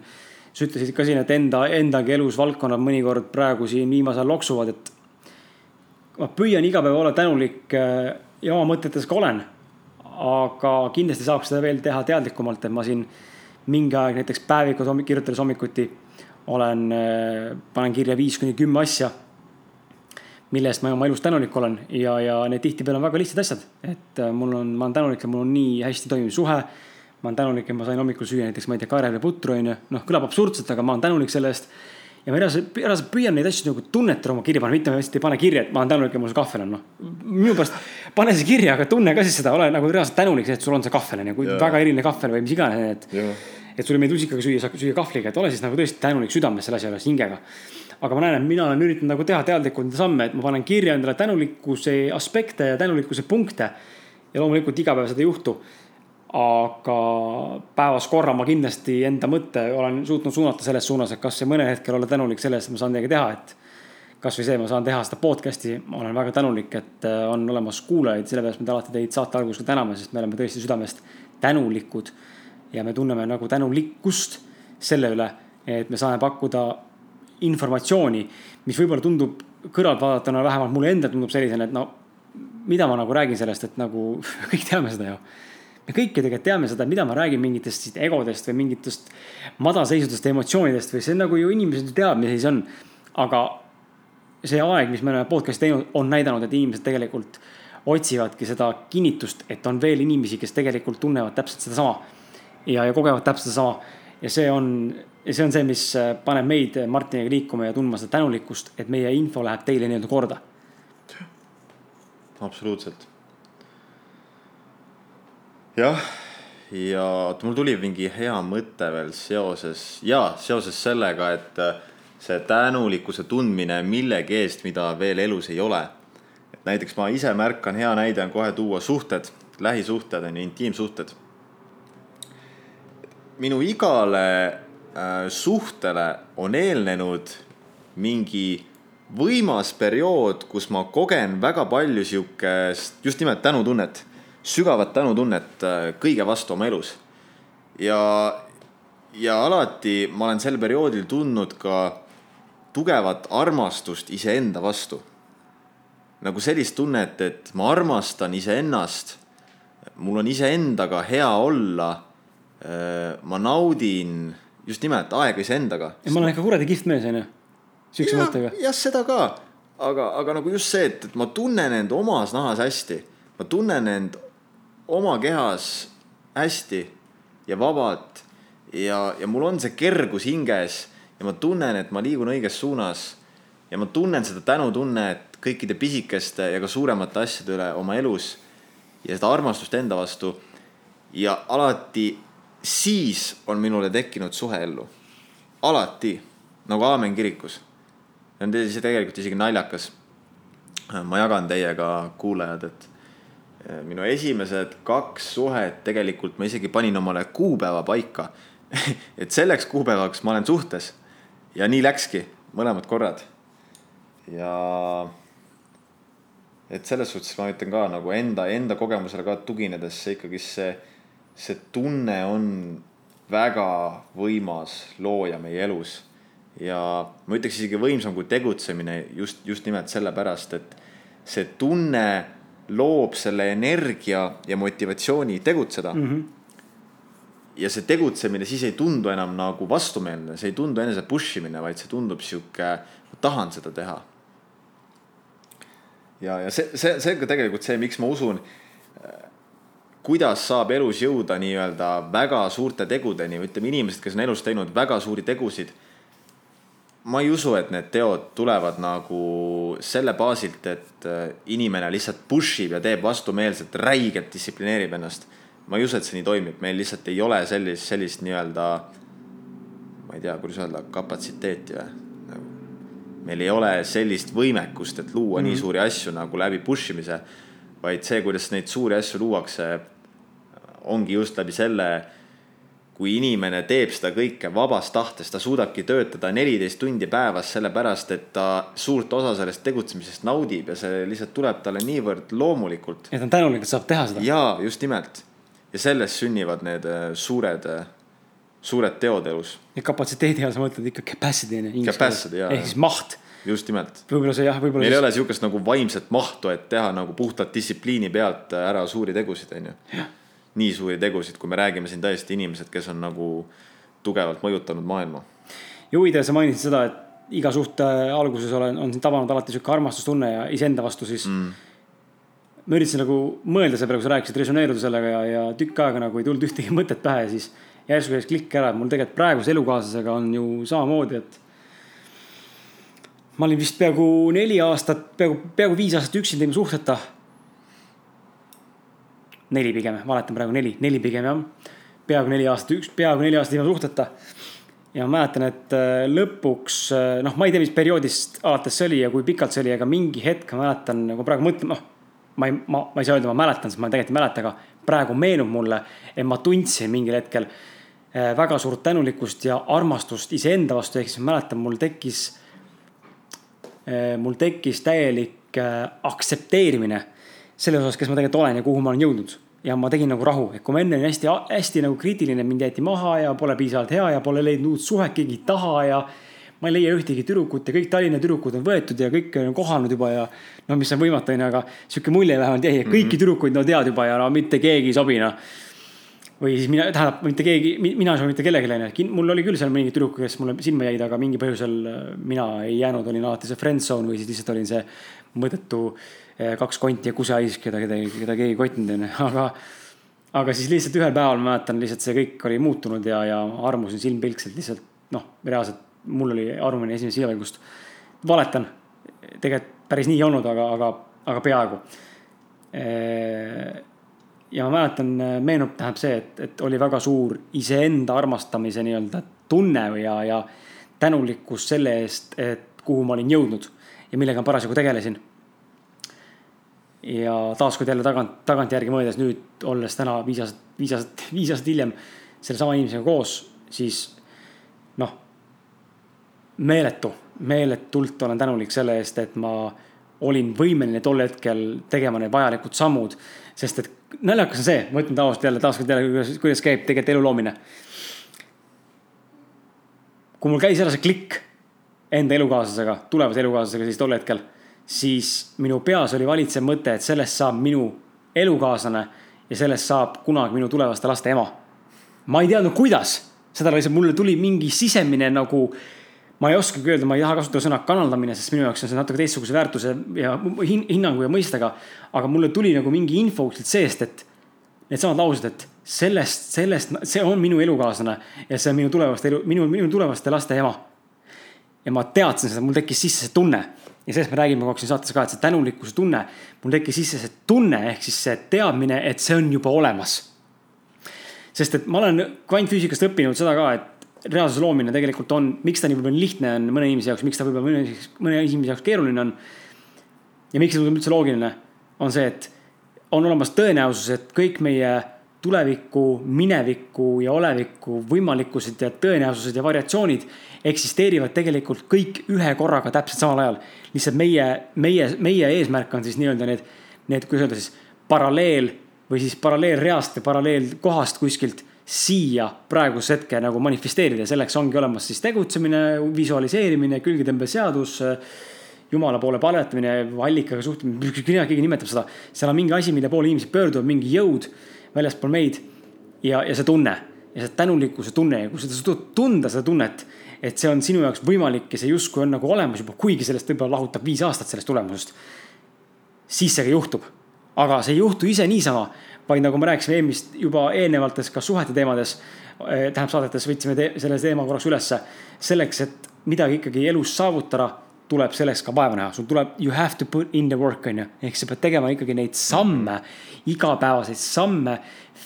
sa ütlesid ka siin, et enda, endagi elus valdkonnad mõnikord praegu siin viimasel ajal loksuvad, et ma püüan iga päev olla tänulik äh, ja oma mõtetes ka olen. aga kindlasti saaks seda veel teha teadlikumalt, et ma siin mingi aeg näiteks päevikud kirjutades hommikuti olen, äh, panen kirja viis kuni kümme asja. mille eest ma oma elus tänulik olen ja, ja need tihtipeale on väga lihtsad asjad, et äh, mul on, ma olen tänulik, et mul on nii hästi toimiv suhe ma olen tänulik, et ma sain hommikul süüa näiteks, ma ei tea, kaerel ja putru onju, noh, kõlab absurdselt, aga ma olen tänulik selle eest ja ma reaalselt, reaalselt püüan neid asju nagu tunnetada oma kirja panna, mitte ma lihtsalt ei pane kirja, et ma olen tänulik, et mul see kahvel on, noh. minu pärast pane see kirja, aga tunne ka siis seda, ole nagu reaalselt tänulik, et sul on see kahvel on ju, kui yeah. väga eriline kahvel või mis iganes, et yeah.. et sulle meeldib rusikaga süüa, sa süüa kahvliga, et ole siis nagu tõesti tänulik südames selle asja juures, hingega. aga ma näen, et mina olen üritanud nagu teha teadlikult samme, et ma panen kirja endale tänulikkuse aspekte ja tänulikkuse punkte. ja loomulikult iga päev seda ei juhtu aga päevas korra ma kindlasti enda mõtte olen suutnud suunata selles suunas, et kas mõnel hetkel olla tänulik selle eest, et ma saan midagi teha, et. kasvõi see, ma saan teha seda podcast'i, ma olen väga tänulik, et äh, on olemas kuulajaid, sellepärast me alati teid saate alguses ka täname, sest me oleme tõesti südamest tänulikud. ja me tunneme nagu tänulikkust selle üle, et me saame pakkuda informatsiooni, mis võib-olla tundub kõrvaltvaadatuna, vähemalt mulle endale tundub sellisena, et no mida ma nagu räägin sellest, et nagu kõik teame seda ju me kõik ju tegelikult teame seda, mida ma räägin mingitest egodest või mingitest madalseisudest emotsioonidest või see nagu ju inimesed ju teavad, mis see on. aga see aeg, mis me oleme podcast'i teinud, on näidanud, et inimesed tegelikult otsivadki seda kinnitust, et on veel inimesi, kes tegelikult tunnevad täpselt sedasama. ja, ja kogevad täpselt sedasama ja see on, see on see, mis paneb meid Martiniga liikuma ja tundma seda tänulikkust, et meie info läheb teile nii-öelda korda. absoluutselt jah, ja mul tuli mingi hea mõte veel seoses ja seoses sellega, et äh, see tänulikkuse tundmine millegi eest, mida veel elus ei ole. et näiteks ma ise märkan, hea näide on kohe tuua suhted, lähisuhted on ju, intiimsuhted. minu igale äh, suhtele on eelnenud mingi võimas periood, kus ma kogen väga palju sihukest, just nimelt tänutunnet, sügavat tänutunnet äh, kõige vastu oma elus. ja, ja alati ma olen sel perioodil tundnud ka tugevat armastust iseenda vastu. nagu sellist tunnet, et ma armastan iseennast. mul on iseendaga hea olla. Äh, ma naudin just nimelt aega iseendaga. ma olen ikka kuradi kihvt mees, onju. Siukse mõttega. jah, seda ka. aga, aga nagu just see, et, et ma tunnen end omas nahas hästi. ma tunnen end oma kehas hästi ja vabalt. ja, ja mul on see kergus hinges ja ma tunnen, et ma liigun õiges suunas. ja ma tunnen seda tänutunnet kõikide pisikeste ja ka suuremate asjade üle oma elus. ja seda armastust enda vastu. ja alati siis on minule tekkinud suhe ellu. alati, nagu aamen kirikus. see on tegelikult isegi naljakas. ma jagan teiega, kuulajad, et minu esimesed kaks suhet tegelikult ma isegi panin omale kuupäeva paika et selleks kuupäevaks ma olen suhtes ja nii läkski, mõlemad korrad. ja et selles suhtes ma ütlen ka nagu enda, enda kogemusele ka tuginedes, see ikkagi see, see tunne on väga võimas looja meie elus. ja ma ütleks isegi võimsam kui tegutsemine just, just nimelt sellepärast, et see tunne loob selle energia ja motivatsiooni tegutseda mm. -hmm ja see tegutsemine siis ei tundu enam nagu vastumeelne, see ei tundu enese push imine, vaid see tundub sihuke, ma tahan seda teha. ja, ja see, see, see ka tegelikult see, miks ma usun, kuidas saab elus jõuda nii-öelda väga suurte tegudeni või ütleme, inimesed, kes on elus teinud väga suuri tegusid. Ma ei usu, et need teod tulevad nagu selle baasilt, et inimene lihtsalt push ib ja teeb vastumeelselt, räigelt distsiplineerib ennast ma ei usu, et see nii toimib, meil lihtsalt ei ole sellist, sellist nii-öelda, ma ei tea, kuidas öelda, kapatsiteeti või nagu,. meil ei ole sellist võimekust, et luua mm -hmm. nii mhm. suuri asju nagu läbi push imise, vaid see, kuidas neid suuri asju luuakse, ongi just läbi selle, kui inimene teeb seda kõike vabast tahtest, ta suudabki töötada neliteist tundi päevas, sellepärast et ta suurt osa sellest tegutsemisest naudib ja see lihtsalt tuleb talle niivõrd loomulikult. ja ta on tänulik, et saab teha seda. jaa, just nimelt ja sellest sünnivad need äh, suured, äh, suured teod elus. ja kapatsiteedi all sa mõtled ikka capacity on ju. Capacity jaa. ehk siis maht. just nimelt. võib-olla see jah, võib-olla. meil ei ole sihukest nagu vaimset mahtu, et teha nagu puhtalt distsipliini pealt ära suuri tegusid, on ju. Nii suuri tegusid, kui me räägime siin tõesti inimesed, kes on nagu tugevalt mõjutanud maailma. ja huvitav, sa mainisid seda, et iga suhte alguses olen, on sind tabanud alati sihuke armastustunne ja iseenda vastu siis mm ma üritasin nagu mõelda selle peale, kui sa rääkisid, resoneeruda sellega ja, ja tükk aega nagu ei tulnud ühtegi mõtet pähe, siis järsku käis klikk ära, et mul tegelikult praeguse elukaaslasega on ju samamoodi, et. ma olin vist peaaegu neli aastat, peaaegu, peaaegu viis aastat üksinda ilma suhteta. Neli pigem, valetan praegu neli, neli pigem jah. peaaegu neli aastat, üks, peaaegu neli aastat ilma suhteta. ja ma mäletan, et äh, lõpuks, äh, noh, ma ei tea, mis perioodist alates see oli ja kui pikalt see oli, aga mingi hetk ma mäletan, nagu praegu mõtlen, noh ma ei, ma, ma ei saa öelda, ma mäletan, sest ma tegelikult ei mäleta, aga praegu meenub mulle, et ma tundsin mingil hetkel eh, väga suurt tänulikkust ja armastust iseenda vastu, ehk siis ma mäletan, mul tekkis, mul tekkis täielik aktsepteerimine selles osas, kes ma tegelikult olen ja kuhu ma olen jõudnud. Ja ma tegin nagu rahu, et kui ma enne olin hästi, hästi nagu kriitiline, mind jäeti maha ja pole piisavalt hea ja pole leidnud uut suhet, keegi taha ja ma ei leia ühtegi tüdrukut ja kõik Tallinna tüdrukud on võetud ja kõik on kohanud juba ja no mis on võimatu, onju, aga sihuke mulje vähemalt jäi, et kõiki mm -hmm. tüdrukuid no tead juba ja no mitte keegi ei sobi noh. Või siis mina, tähendab mitte keegi, mina ei sobi mitte kellelegi onju, mul oli küll seal mingeid tüdrukuid, kes mulle silma jäid, aga mingi põhjusel äh, mina ei jäänud, olin alati see friend zone või siis lihtsalt olin see mõttetu äh, kaks konti ja kusehais, keda, keda, keda keegi ei kottinud onju, aga aga siis lihtsalt ühel päeval ma mäletan, lihtsalt see kõik oli muutunud ja, ja armusin silmpilkselt lihtsalt noh, reaalselt mul oli arvamine esimese silmapilgust. valetan, tegelikult päris nii ei olnud, aga, aga, aga peaaegu. Ja ma mäletan, meenub, tähendab see, et, et oli väga suur iseenda armastamise nii-öelda tunne ja, ja tänulikkus selle eest, et kuhu ma olin jõudnud ja millega ma parasjagu tegelesin. ja taaskord jälle tagant, tagantjärgi mõeldes nüüd, olles täna viis aastat, viis aastat, viis aastat hiljem sellesama inimesega koos, siis noh, meeletu, meeletult olen tänulik selle eest, et ma olin võimeline tol hetkel tegema need vajalikud sammud. Sest et naljakas on see, ma ütlen tavaliselt jälle taaskord jälle, kuidas, kuidas käib tegelikult elu loomine. kui mul käis ära see klikk enda elukaaslasega, tulevase elukaaslasega siis tol hetkel, siis minu peas oli valitsev mõte, et sellest saab minu elukaaslane ja sellest saab kunagi minu tulevaste laste ema. ma ei teadnud, kuidas, seda lihtsalt mulle tuli mingi sisemine nagu ma ei oskagi öelda, ma ei taha kasutada sõna kanaldamine, sest minu jaoks on see natuke teistsuguse väärtuse ja hin hinnangu ja mõistega. aga mulle tuli nagu mingi info kuskilt seest, et needsamad laused, et sellest, sellest, see on minu elukaaslane ja see on minu tulevaste elu, minu, minu tulevaste laste ema. ja ma teadsin seda, mul tekkis sisse see tunne ja sellest me räägime kogu aeg siin saates ka, et see tänulikkuse tunne, mul tekkis sisse see tunne ehk siis see teadmine, et see on juba olemas. sest et ma olen kvantfüüsikast õppinud seda ka, et reaalsuse loomine tegelikult on, miks ta nii võib-olla lihtne on mõne inimese jaoks, miks ta võib-olla mõne, mõne inimese jaoks keeruline on. ja miks see tundub üldse loogiline, on see, et on olemas tõenäosus, et kõik meie tuleviku, mineviku ja oleviku võimalikkused ja tõenäosused ja variatsioonid eksisteerivad tegelikult kõik ühe korraga täpselt samal ajal. lihtsalt meie, meie, meie eesmärk on siis nii-öelda need, need, kuidas öelda siis paralleel või siis paralleelreast või paralleelkohast kuskilt siia praeguse hetke nagu manifesteerida, selleks ongi olemas siis tegutsemine, visualiseerimine, külgetõmbeseadus. jumala poole palvetamine, allikaga suhtlemine, keegi nimetab seda. seal on mingi asi, mille poole inimesed pöörduvad, mingi jõud väljaspool meid. ja, ja see tunne ja see tänulikkuse tunne ja kui suudad tunda seda tunnet, et see on sinu jaoks võimalik ja see justkui on nagu olemas juba, kuigi sellest võib-olla lahutab viis aastat sellest tulemusest. siis see ka juhtub. aga see ei juhtu ise niisama vaid nagu me rääkisime eelmist juba eelnevates ka suhete teemades, eh, tähendab saadetes võtsime te selle teema korraks ülesse. selleks, et midagi ikkagi elus saavutada, tuleb selleks ka vaeva näha, sul tuleb, you have to put in the work on ju, ehk sa pead tegema ikkagi neid samme, igapäevaseid samme,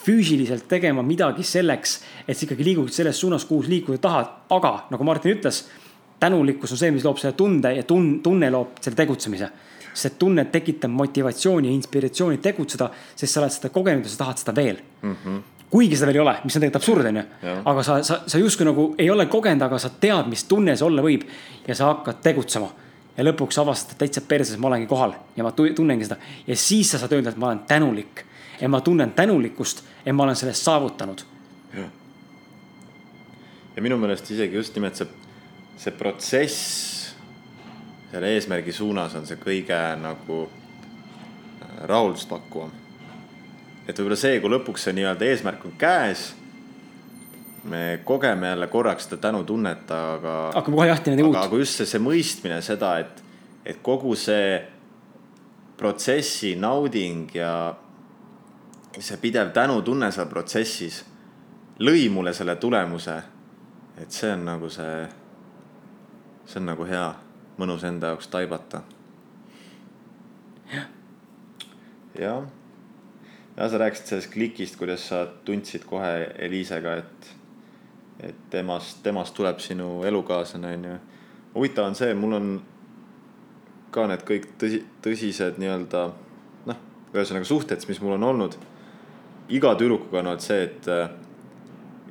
füüsiliselt tegema midagi selleks, et sa ikkagi liiguksid selles suunas, kuhu sa liikuda tahad, aga nagu Martin ütles, tänulikkus on see, mis loob selle tunde ja tun-, tunne loob selle tegutsemise see tunne tekitab motivatsiooni ja inspiratsiooni tegutseda, sest sa oled seda kogenud ja sa tahad seda veel mm. -hmm kuigi seda veel ei ole, mis on tegelikult absurd, onju. aga sa, sa, sa justkui nagu ei ole kogenud, aga sa tead, mis tunne see olla võib. ja sa hakkad tegutsema. ja lõpuks avastad, et täitsa perses ma olengi kohal ja ma tunnengi seda. ja siis sa saad öelda, et ma olen tänulik. ja ma tunnen tänulikkust, et ma olen sellest saavutanud. ja minu meelest isegi just nimelt see, see protsess selle eesmärgi suunas on see kõige nagu äh, rahuldust pakkuvam. et võib-olla see, kui lõpuks see nii-öelda eesmärk on käes, me kogeme jälle korraks seda tänutunnet, aga. hakkame kohe jahtima neid uut. aga just see, see mõistmine seda, et, et kogu see protsessi nauding ja see pidev tänutunne seal protsessis lõi mulle selle tulemuse. et see on nagu see, see on nagu hea mõnus enda jaoks taibata. jah. jah, ja sa rääkisid sellest klikist, kuidas sa tundsid kohe Eliisega, et, et temast, temast tuleb sinu elukaaslane, onju. huvitav on see, mul on ka need kõik tõsi, tõsised nii-öelda noh, ühesõnaga suhted, mis mul on olnud. iga tüdrukuga on olnud see, et äh,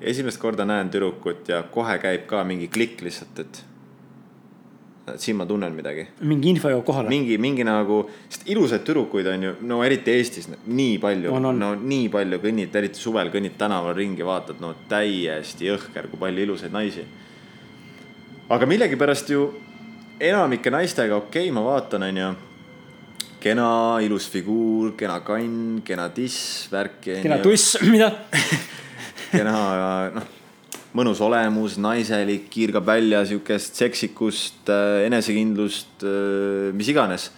esimest korda näen tüdrukut ja kohe käib ka mingi klikk lihtsalt, et siin ma tunnen midagi. mingi info jõuab kohale. mingi, mingi nagu, sest ilusaid tüdrukuid on ju, no eriti Eestis nii palju, no nii palju kõnnid, eriti suvel kõnnid tänaval ringi, vaatad, no täiesti jõhker, kui palju ilusaid naisi. aga millegipärast ju enamike naistega, okei okay,, ma vaatan, on ju kena, ilus figuur, kena kann, kena tiss, värki. kena tuss, mida kena, noh mõnus olemus, naiselik, kiirgab välja sihukest seksikust, äh, enesekindlust, äh, mis iganes.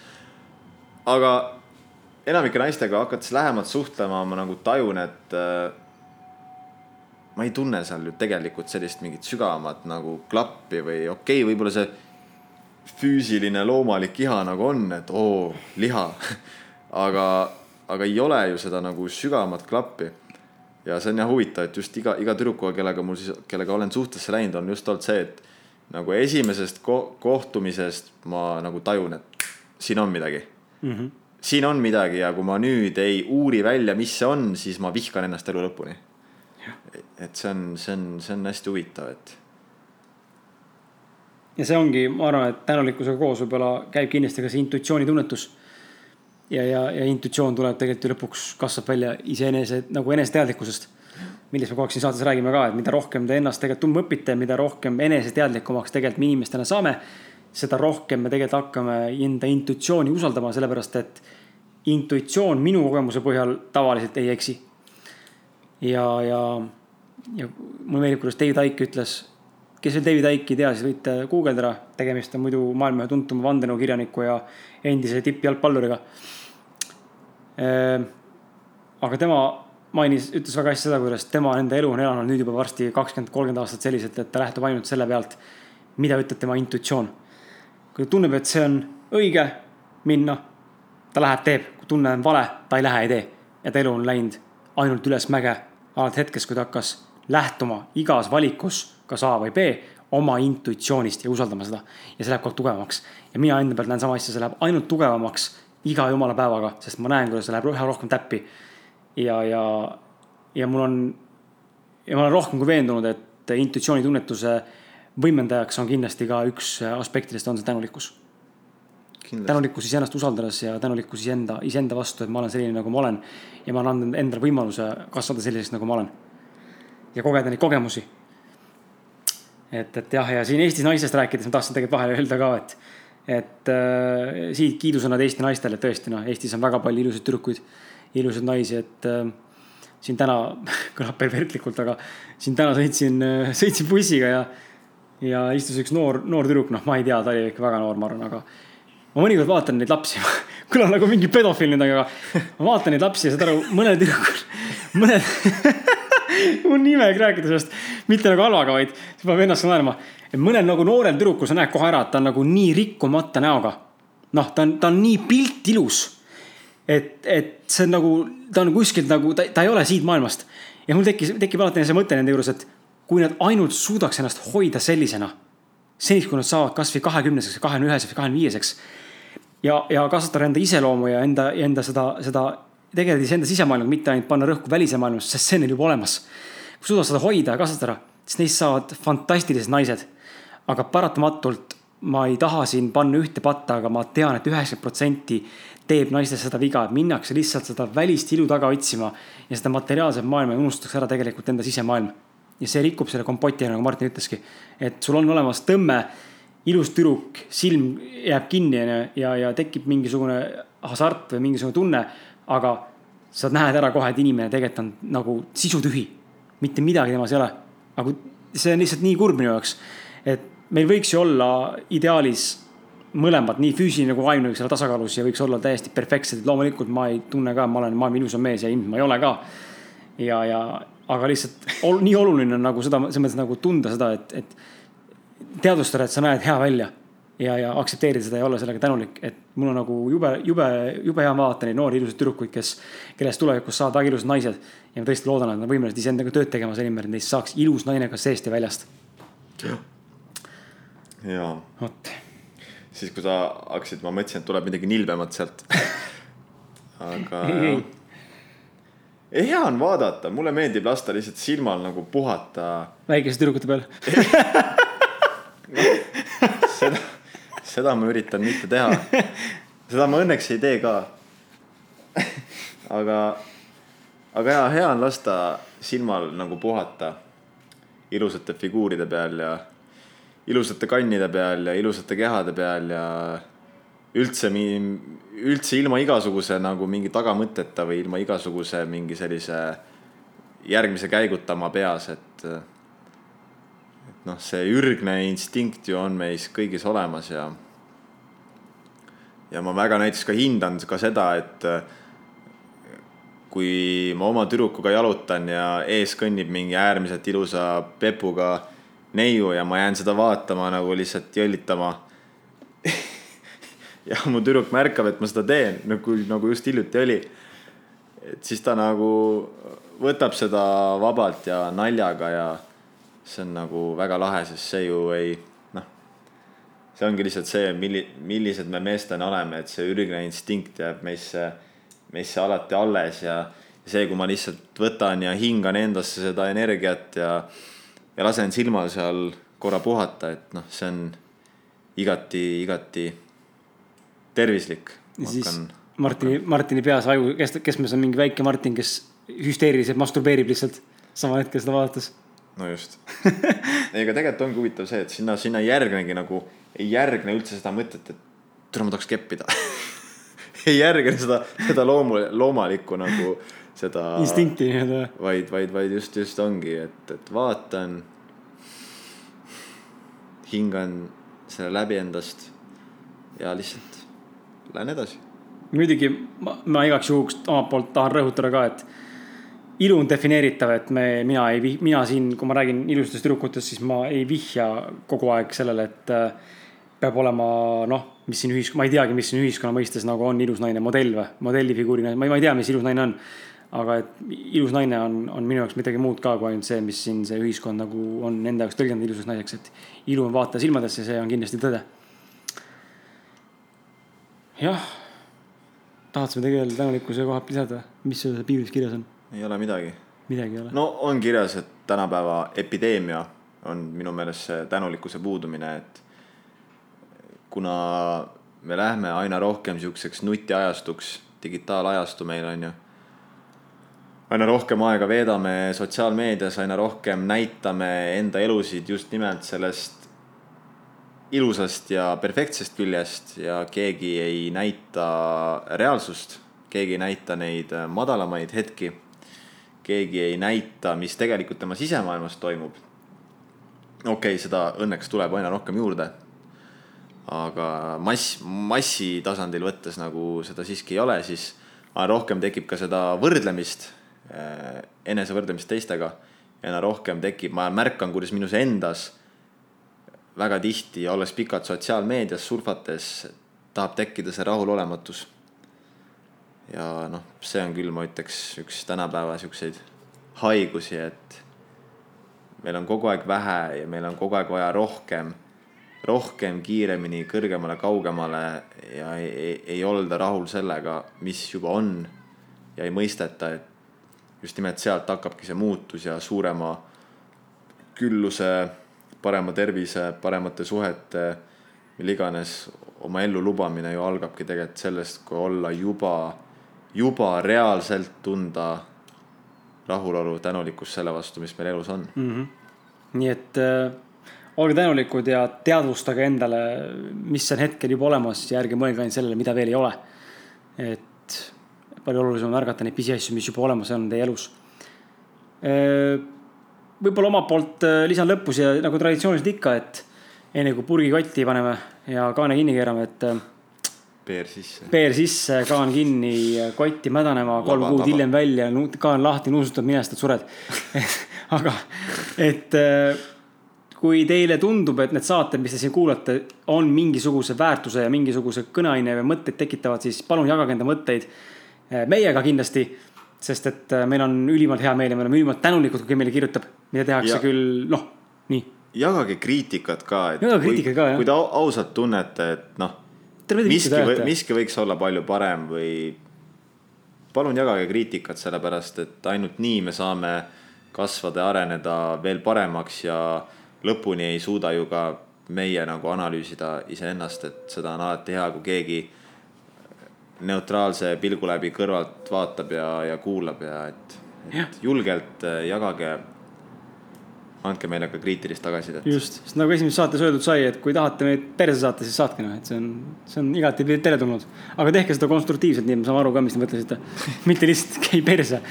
aga enamike naistega hakates lähemalt suhtlema, ma nagu tajun, et äh, ma ei tunne seal ju tegelikult sellist mingit sügavamat nagu klappi või okei okay,, võib-olla see füüsiline loomalik iha nagu on, et oo, liha aga, aga ei ole ju seda nagu sügavamat klappi ja see on jah huvitav, et just iga, iga tüdrukuga, kellega mul siis, kellega olen suhtesse läinud, on just olnud see, et nagu esimesest ko kohtumisest ma nagu tajun, et siin on midagi mm. -hmm. siin on midagi ja kui ma nüüd ei uuri välja, mis see on, siis ma vihkan ennast elu lõpuni. et see on, see on, see on hästi huvitav, et. ja see ongi, ma arvan, et tänulikkusega koos võib-olla käib kindlasti ka see intuitsioonitunnetus. Ja, ja, ja intuitsioon tuleb tegelikult ju lõpuks, kasvab välja iseenese nagu eneseteadlikkusest millest me kogu aeg siin saates räägime ka, et mida rohkem te ennast tegelikult tundma õpite, mida rohkem eneseteadlikumaks tegelikult me inimestena saame, seda rohkem me tegelikult hakkame enda intuitsiooni usaldama, sellepärast et intuitsioon minu kogemuse põhjal tavaliselt ei eksi. ja, ja, ja mulle meeldib, kuidas David Icke ütles, kes veel David Icke'i ei tea, siis võite guugeldada, tegemist on muidu maailma ühe tuntuma vandenõukirjaniku ja endise tippjalgpalluriga. Ehm, aga tema mainis, ütles väga hästi seda, kuidas tema enda elu on elanud nüüd juba varsti kakskümmend, kolmkümmend aastat selliselt, et ta lähtub ainult selle pealt, mida ütleb tema intuitsioon. kui ta tunneb, et see on õige minna, ta läheb, teeb, kui tunne on vale, ta ei lähe, ei tee. ta elu on läinud ainult ülesmäge alates hetkest, kui ta hakkas lähtuma igas valikus, kas A või B, oma intuitsioonist ja usaldama seda. ja see läheb kogu aeg tugevamaks. ja mina enda pealt näen sama asja, see läheb ainult tugevamaks iga jumala päevaga, sest ma näen, kuidas see läheb üha rohkem täppi ja, ja, ja mul on, ja ma olen rohkem kui veendunud, et intuitsioonitunnetuse võimendajaks on kindlasti ka üks aspektidest, on see tänulikkus. tänulikkus iseennast usaldades ja tänulikkus iseenda, iseenda vastu, et ma olen selline, nagu ma olen. ja ma annan endale võimaluse kasvada selliseks, nagu ma olen. Ja kogeda neid kogemusi. et, et jah, ja siin Eestis naistest rääkides ma tahtsin tegelikult vahele öelda ka, et, et äh, siit kiidusõnad Eesti naistele, tõesti noh, Eestis on väga palju ilusaid tüdrukuid ilusaid naisi, et äh, siin täna kõlab pervertlikult, aga siin täna sõitsin, äh, sõitsin bussiga ja, ja istus üks noor, noor tüdruk, noh, ma ei tea, ta oli ikka väga noor, ma arvan, aga ma mõnikord vaatan neid lapsi kõlan nagu mingi pedofiil nüüd, aga ma vaatan neid lapsi ja saad aru, mõned tüdrukud, mõned mul on imelik rääkida sellest, mitte nagu halvaga, vaid see paneb ennast naerma. et mõnel nagu noorel tüdrukul sa näed kohe ära, et ta on nagu nii rikkumata näoga. noh, ta on, ta on nii pilt ilus et, et see on nagu, ta on kuskilt nagu, ta, ta ei ole siit maailmast. ja mul tekkis, tekib alati see mõte nende juures, et kui nad ainult suudaks ennast hoida sellisena. seniks, kui nad saavad kasvõi kahekümneseks, kahekümne üheseks kahekümne viieseks. ja, ja kasvatada enda iseloomu ja enda, enda seda, seda, tegeleda iseenda sisemaailmaga, mitte ainult panna rõhku välise maailmasse, sest see on neil juba olemas. kui suudavad seda hoida ja kasvatada, siis neist saavad fantastilised naised. aga paratamatult ma ei taha siin panna ühte patta, aga ma tean et, et üheksakümmend protsenti teeb naistes seda viga, et minnakse lihtsalt seda välist ilu taga otsima ja seda materiaalset maailma ja unustatakse ära tegelikult enda sisemaailm. ja see rikub selle kompoti, nagu Martin ütleski. et sul on olemas tõmme, ilus tüdruk, silm jääb kinni ja, ja tekib mingisugune hasart või mingisugune tunne, aga sa näed ära kohe, et inimene tegelikult on nagu sisutühi. mitte midagi temas ei ole. aga see on lihtsalt nii kurb minu jaoks, et meil võiks ju olla ideaalis mõlemad, nii füüsiline kui vaimne võiks olla tasakaalus ja võiks olla täiesti perfektsed, et loomulikult ma ei tunne ka, ma olen maailma ilusam mees ja ilmselt ma ei ole ka. ja, ja aga lihtsalt ol, nii oluline on nagu seda, selles mõttes nagu tunda seda, et, et teadvustada, et sa näed hea välja. Ja, ja aktsepteerida seda ja olla sellega tänulik, et mul on nagu jube, jube, jube hea vaadata neid noori ilusaid tüdrukuid, kes, kellest tulevikus saavad väga ilusad naised. ja ma tõesti loodan, et nad on võimelised iseendaga tööd tegema selle nimel, et neist saaks ilus naine ka seest ja väljast. jaa. vot siis kui sa hakkasid, ma mõtlesin, et tuleb midagi nilbemat sealt. aga. hea on vaadata, mulle meeldib lasta lihtsalt silmal nagu puhata. väikeste tüdrukute peal seda, seda ma üritan mitte teha. seda ma õnneks ei tee ka. aga, aga jaa, hea on lasta silmal nagu puhata ilusate figuuride peal ja ilusate kannide peal ja ilusate kehade peal ja üldse, üldse ilma igasuguse nagu mingi tagamõteta või ilma igasuguse mingi sellise järgmise käiguta oma peas, et. et noh, see ürgne instinkt ju on meis kõigis olemas ja. Ja ma väga näiteks ka hindan ka seda, et kui ma oma tüdrukuga jalutan ja ees kõnnib mingi äärmiselt ilusa pepuga neiu ja ma jään seda vaatama nagu lihtsalt jõllitama ja mu tüdruk märkab, et ma seda teen, nagu, nagu just hiljuti oli. et siis ta nagu võtab seda vabalt ja naljaga ja see on nagu väga lahe, sest see ju ei, see ongi lihtsalt see, milli-, millised me meestena oleme, et see ürgne instinkt jääb meisse, meisse alati alles ja see, kui ma lihtsalt võtan ja hingan endasse seda energiat ja, ja lasen silmal seal korra puhata, et noh, see on igati, igati tervislik. ja siis hakkan, Martini hakkan..., Martini peas aju, kes, kes mees on mingi väike Martin, kes hüsteeriliselt masturbeerib lihtsalt samal hetkel seda vaadates. no just ei, aga tegelikult ongi huvitav see, et sinna, sinna järgnegi nagu, ei järgne üldse seda mõtet, et tule ma tahaks keppida ei järgne seda, seda loomu, loomalikku nagu seda. instinkti nii-öelda. vaid, vaid, vaid just, just ongi, et, et vaatan, hingan selle läbi endast ja lihtsalt lähen edasi. muidugi ma, ma igaks juhuks omalt poolt tahan rõhutada ka, et ilu on defineeritav, et me, mina ei, mina siin, kui ma räägin ilusatest tüdrukutest, siis ma ei vihja kogu aeg sellele, et peab olema noh, mis siin ühiskond, ma ei teagi, mis siin ühiskonna mõistes nagu on ilus naine, modell või, modellifiguurina, ma ei, ma ei tea, mis ilus naine on. aga et ilus naine on, on minu jaoks midagi muud ka kui ainult see, mis siin see ühiskond nagu on enda jaoks tõlgendanud ilusaks naiseks, et ilu on vaataja silmadesse, see on kindlasti tõde. jah, tahad sa midagi veel tänulikkuse koha pealt lisada, mis sul piiblis kirjas on? ei ole midagi. midagi ei ole. no on kirjas, et tänapäeva epideemia on minu meelest see tänulikkuse puudumine, et kuna me lähme aina rohkem siukseks nutiajastuks, digitaalajastu meil on ju. aina rohkem aega veedame sotsiaalmeedias, aina rohkem näitame enda elusid just nimelt sellest ilusast ja perfektsest küljest ja keegi ei näita reaalsust, keegi ei näita neid madalamaid hetki keegi ei näita, mis tegelikult tema sisemaailmas toimub. okei okay,, seda õnneks tuleb aina rohkem juurde. Aga mass, massi tasandil võttes nagu seda siiski ei ole, siis rohkem tekib ka seda võrdlemist, eh, enesevõrdlemist teistega. ja aina rohkem tekib, ma märkan, kuidas minus endas väga tihti, olles pikalt sotsiaalmeedias surfates, tahab tekkida see rahulolematus ja noh, see on küll, ma ütleks, üks tänapäeva siukseid haigusi, et meil on kogu aeg vähe ja meil on kogu aeg vaja rohkem, rohkem, kiiremini, kõrgemale, kaugemale ja ei, ei, ei olda rahul sellega, mis juba on. ja ei mõisteta, et just nimelt sealt hakkabki see muutus ja suurema külluse, parema tervise, paremate suhete, mille iganes oma ellu lubamine ju algabki tegelikult sellest, kui olla juba juba reaalselt tunda rahulolu, tänulikkust selle vastu, mis meil elus on mm. -hmm. nii et äh, olge tänulikud ja teadvustage endale, mis on hetkel juba olemas ja ärge mõelge ainult sellele, mida veel ei ole. et palju olulisem on märgata neid pisiasju, mis juba olemas on teie elus võib-olla omalt poolt lisan lõppu siia nagu traditsiooniliselt ikka, et enne kui purgi kotti paneme ja kaane kinni keerame, et peer sisse. peer sisse, kaan kinni, kotti mädanema, kolm kuud hiljem välja, kaan lahti, nuusutad, minestad, sured aga, et kui teile tundub, et need saated, mis te siin kuulate, on mingisuguse väärtuse ja mingisuguse kõneaine või mõtteid tekitavad, siis palun jagage enda mõtteid äh, meiega kindlasti. sest et äh, meil on ülimalt hea meel ja me oleme ülimalt tänulikud, kui keegi meile kirjutab, mida tehakse ja. küll, noh, nii. jagage kriitikat ka, et jagage kriitikat ka, jah. kui te ausalt tunnete, et noh miski, või, miski võiks olla palju parem või palun jagage kriitikat, sellepärast et ainult nii me saame kasvada ja areneda veel paremaks ja lõpuni ei suuda ju ka meie nagu analüüsida iseennast, et seda on alati hea, kui keegi neutraalse pilgu läbi kõrvalt vaatab ja, ja kuulab ja et, et ja. julgelt jagage andke meile ka kriitilist tagasisidet. just, sest nagu esimeses saates öeldud sai, et kui tahate meid perse saata, siis saatke noh, et see on, see on igati teretulnud. aga tehke seda konstruktiivselt, nii et me saame aru ka, mis te mõtlesite mitte lihtsalt käi perse.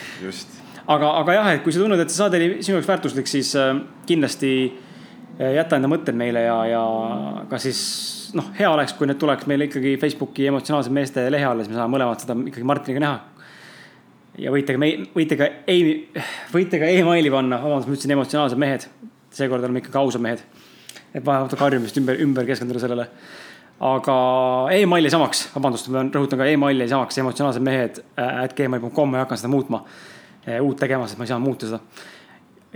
aga, aga jah, et kui sa tunned, et see saade oli sinu jaoks väärtuslik, siis äh, kindlasti äh, jäta enda mõtted meile ja, ja ka siis noh, hea oleks, kui need tuleks meile ikkagi Facebooki emotsionaalsed meeste lehe alla, siis me saame mõlemad seda ikkagi Martiniga näha ja võite ka, võite ka ei, võite ka emaili panna, vabandust, ma ütlesin emotsionaalsed mehed. seekord oleme ikkagi ausad mehed. et vaja karjumist ümber, ümber keskenduda sellele. aga email jäi samaks, vabandust, ma rõhutan ka email jäi samaks, emotsionaalsed mehed at gmail.com, ma ei hakka seda muutma. uut tegema, sest ma ei saa muuta seda.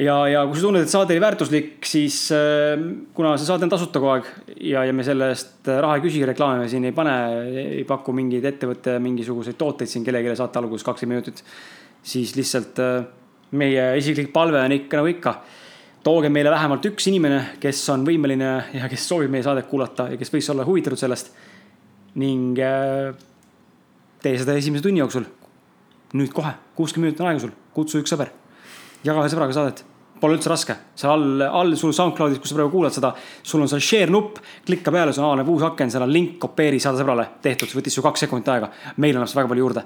Ja, ja kui sa tunned, et saade oli väärtuslik, siis äh, kuna see saade on tasuta kogu aeg ja, ja me selle eest raha ei küsi, reklaame siin ei pane, ei paku mingeid ettevõtte mingisuguseid tooteid siin kellelegi saate alguses kakskümmend minutit, siis lihtsalt äh, meie isiklik palve on ikka nagu ikka tooge meile vähemalt üks inimene, kes on võimeline ja kes soovib meie saadet kuulata ja kes võiks olla huvitatud sellest. ning äh, tee seda esimese tunni jooksul. nüüd kohe, kuuskümmend minutit on aega sul, kutsu üks sõber. jaga ühe sõbraga saadet, pole üldse raske, seal all, all sul SoundCloudis, kus sa praegu kuulad seda, sul on seal share nupp, klikka peale, sul avaneb uus aken, seal on link, kopeeri, saada sõbrale, tehtud, võttis su kaks sekundit aega. meil annab see väga palju juurde.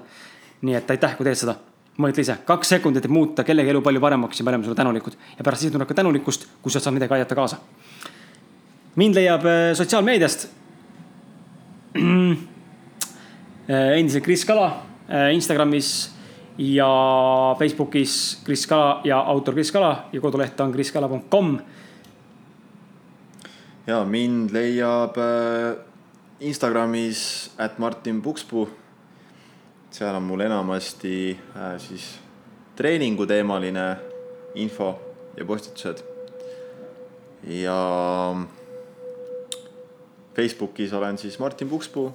nii et aitäh, kui teed seda mõtle ise, kaks sekundit, et muuta kellegi elu palju paremaks ja me oleme sulle tänulikud. ja pärast siis tuleb ka tänulikkust, kui sa saad midagi aidata kaasa. mind leiab äh, sotsiaalmeediast Äh, endiselt Kris Kala äh, Instagramis ja Facebookis Kris Kala ja autor Kris Kala ja koduleht on kriskala.com. ja mind leiab äh, Instagramis, at Martin Pukspuu. seal on mul enamasti siis treeninguteemaline info ja postitused. ja Facebookis olen siis Martin Pukspuu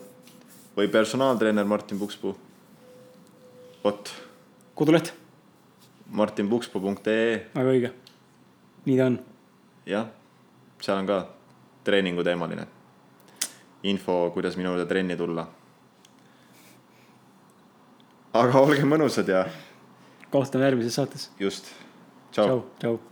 või personaaltreener Martin Pukspuu. vot. Koduleht. martinpukspuu.ee. väga õige. nii ta on. jah, seal on ka treeninguteemaline info, kuidas minu juurde trenni tulla. aga olge mõnusad ja. kohtume järgmises saates. just, tšau. tšau, tšau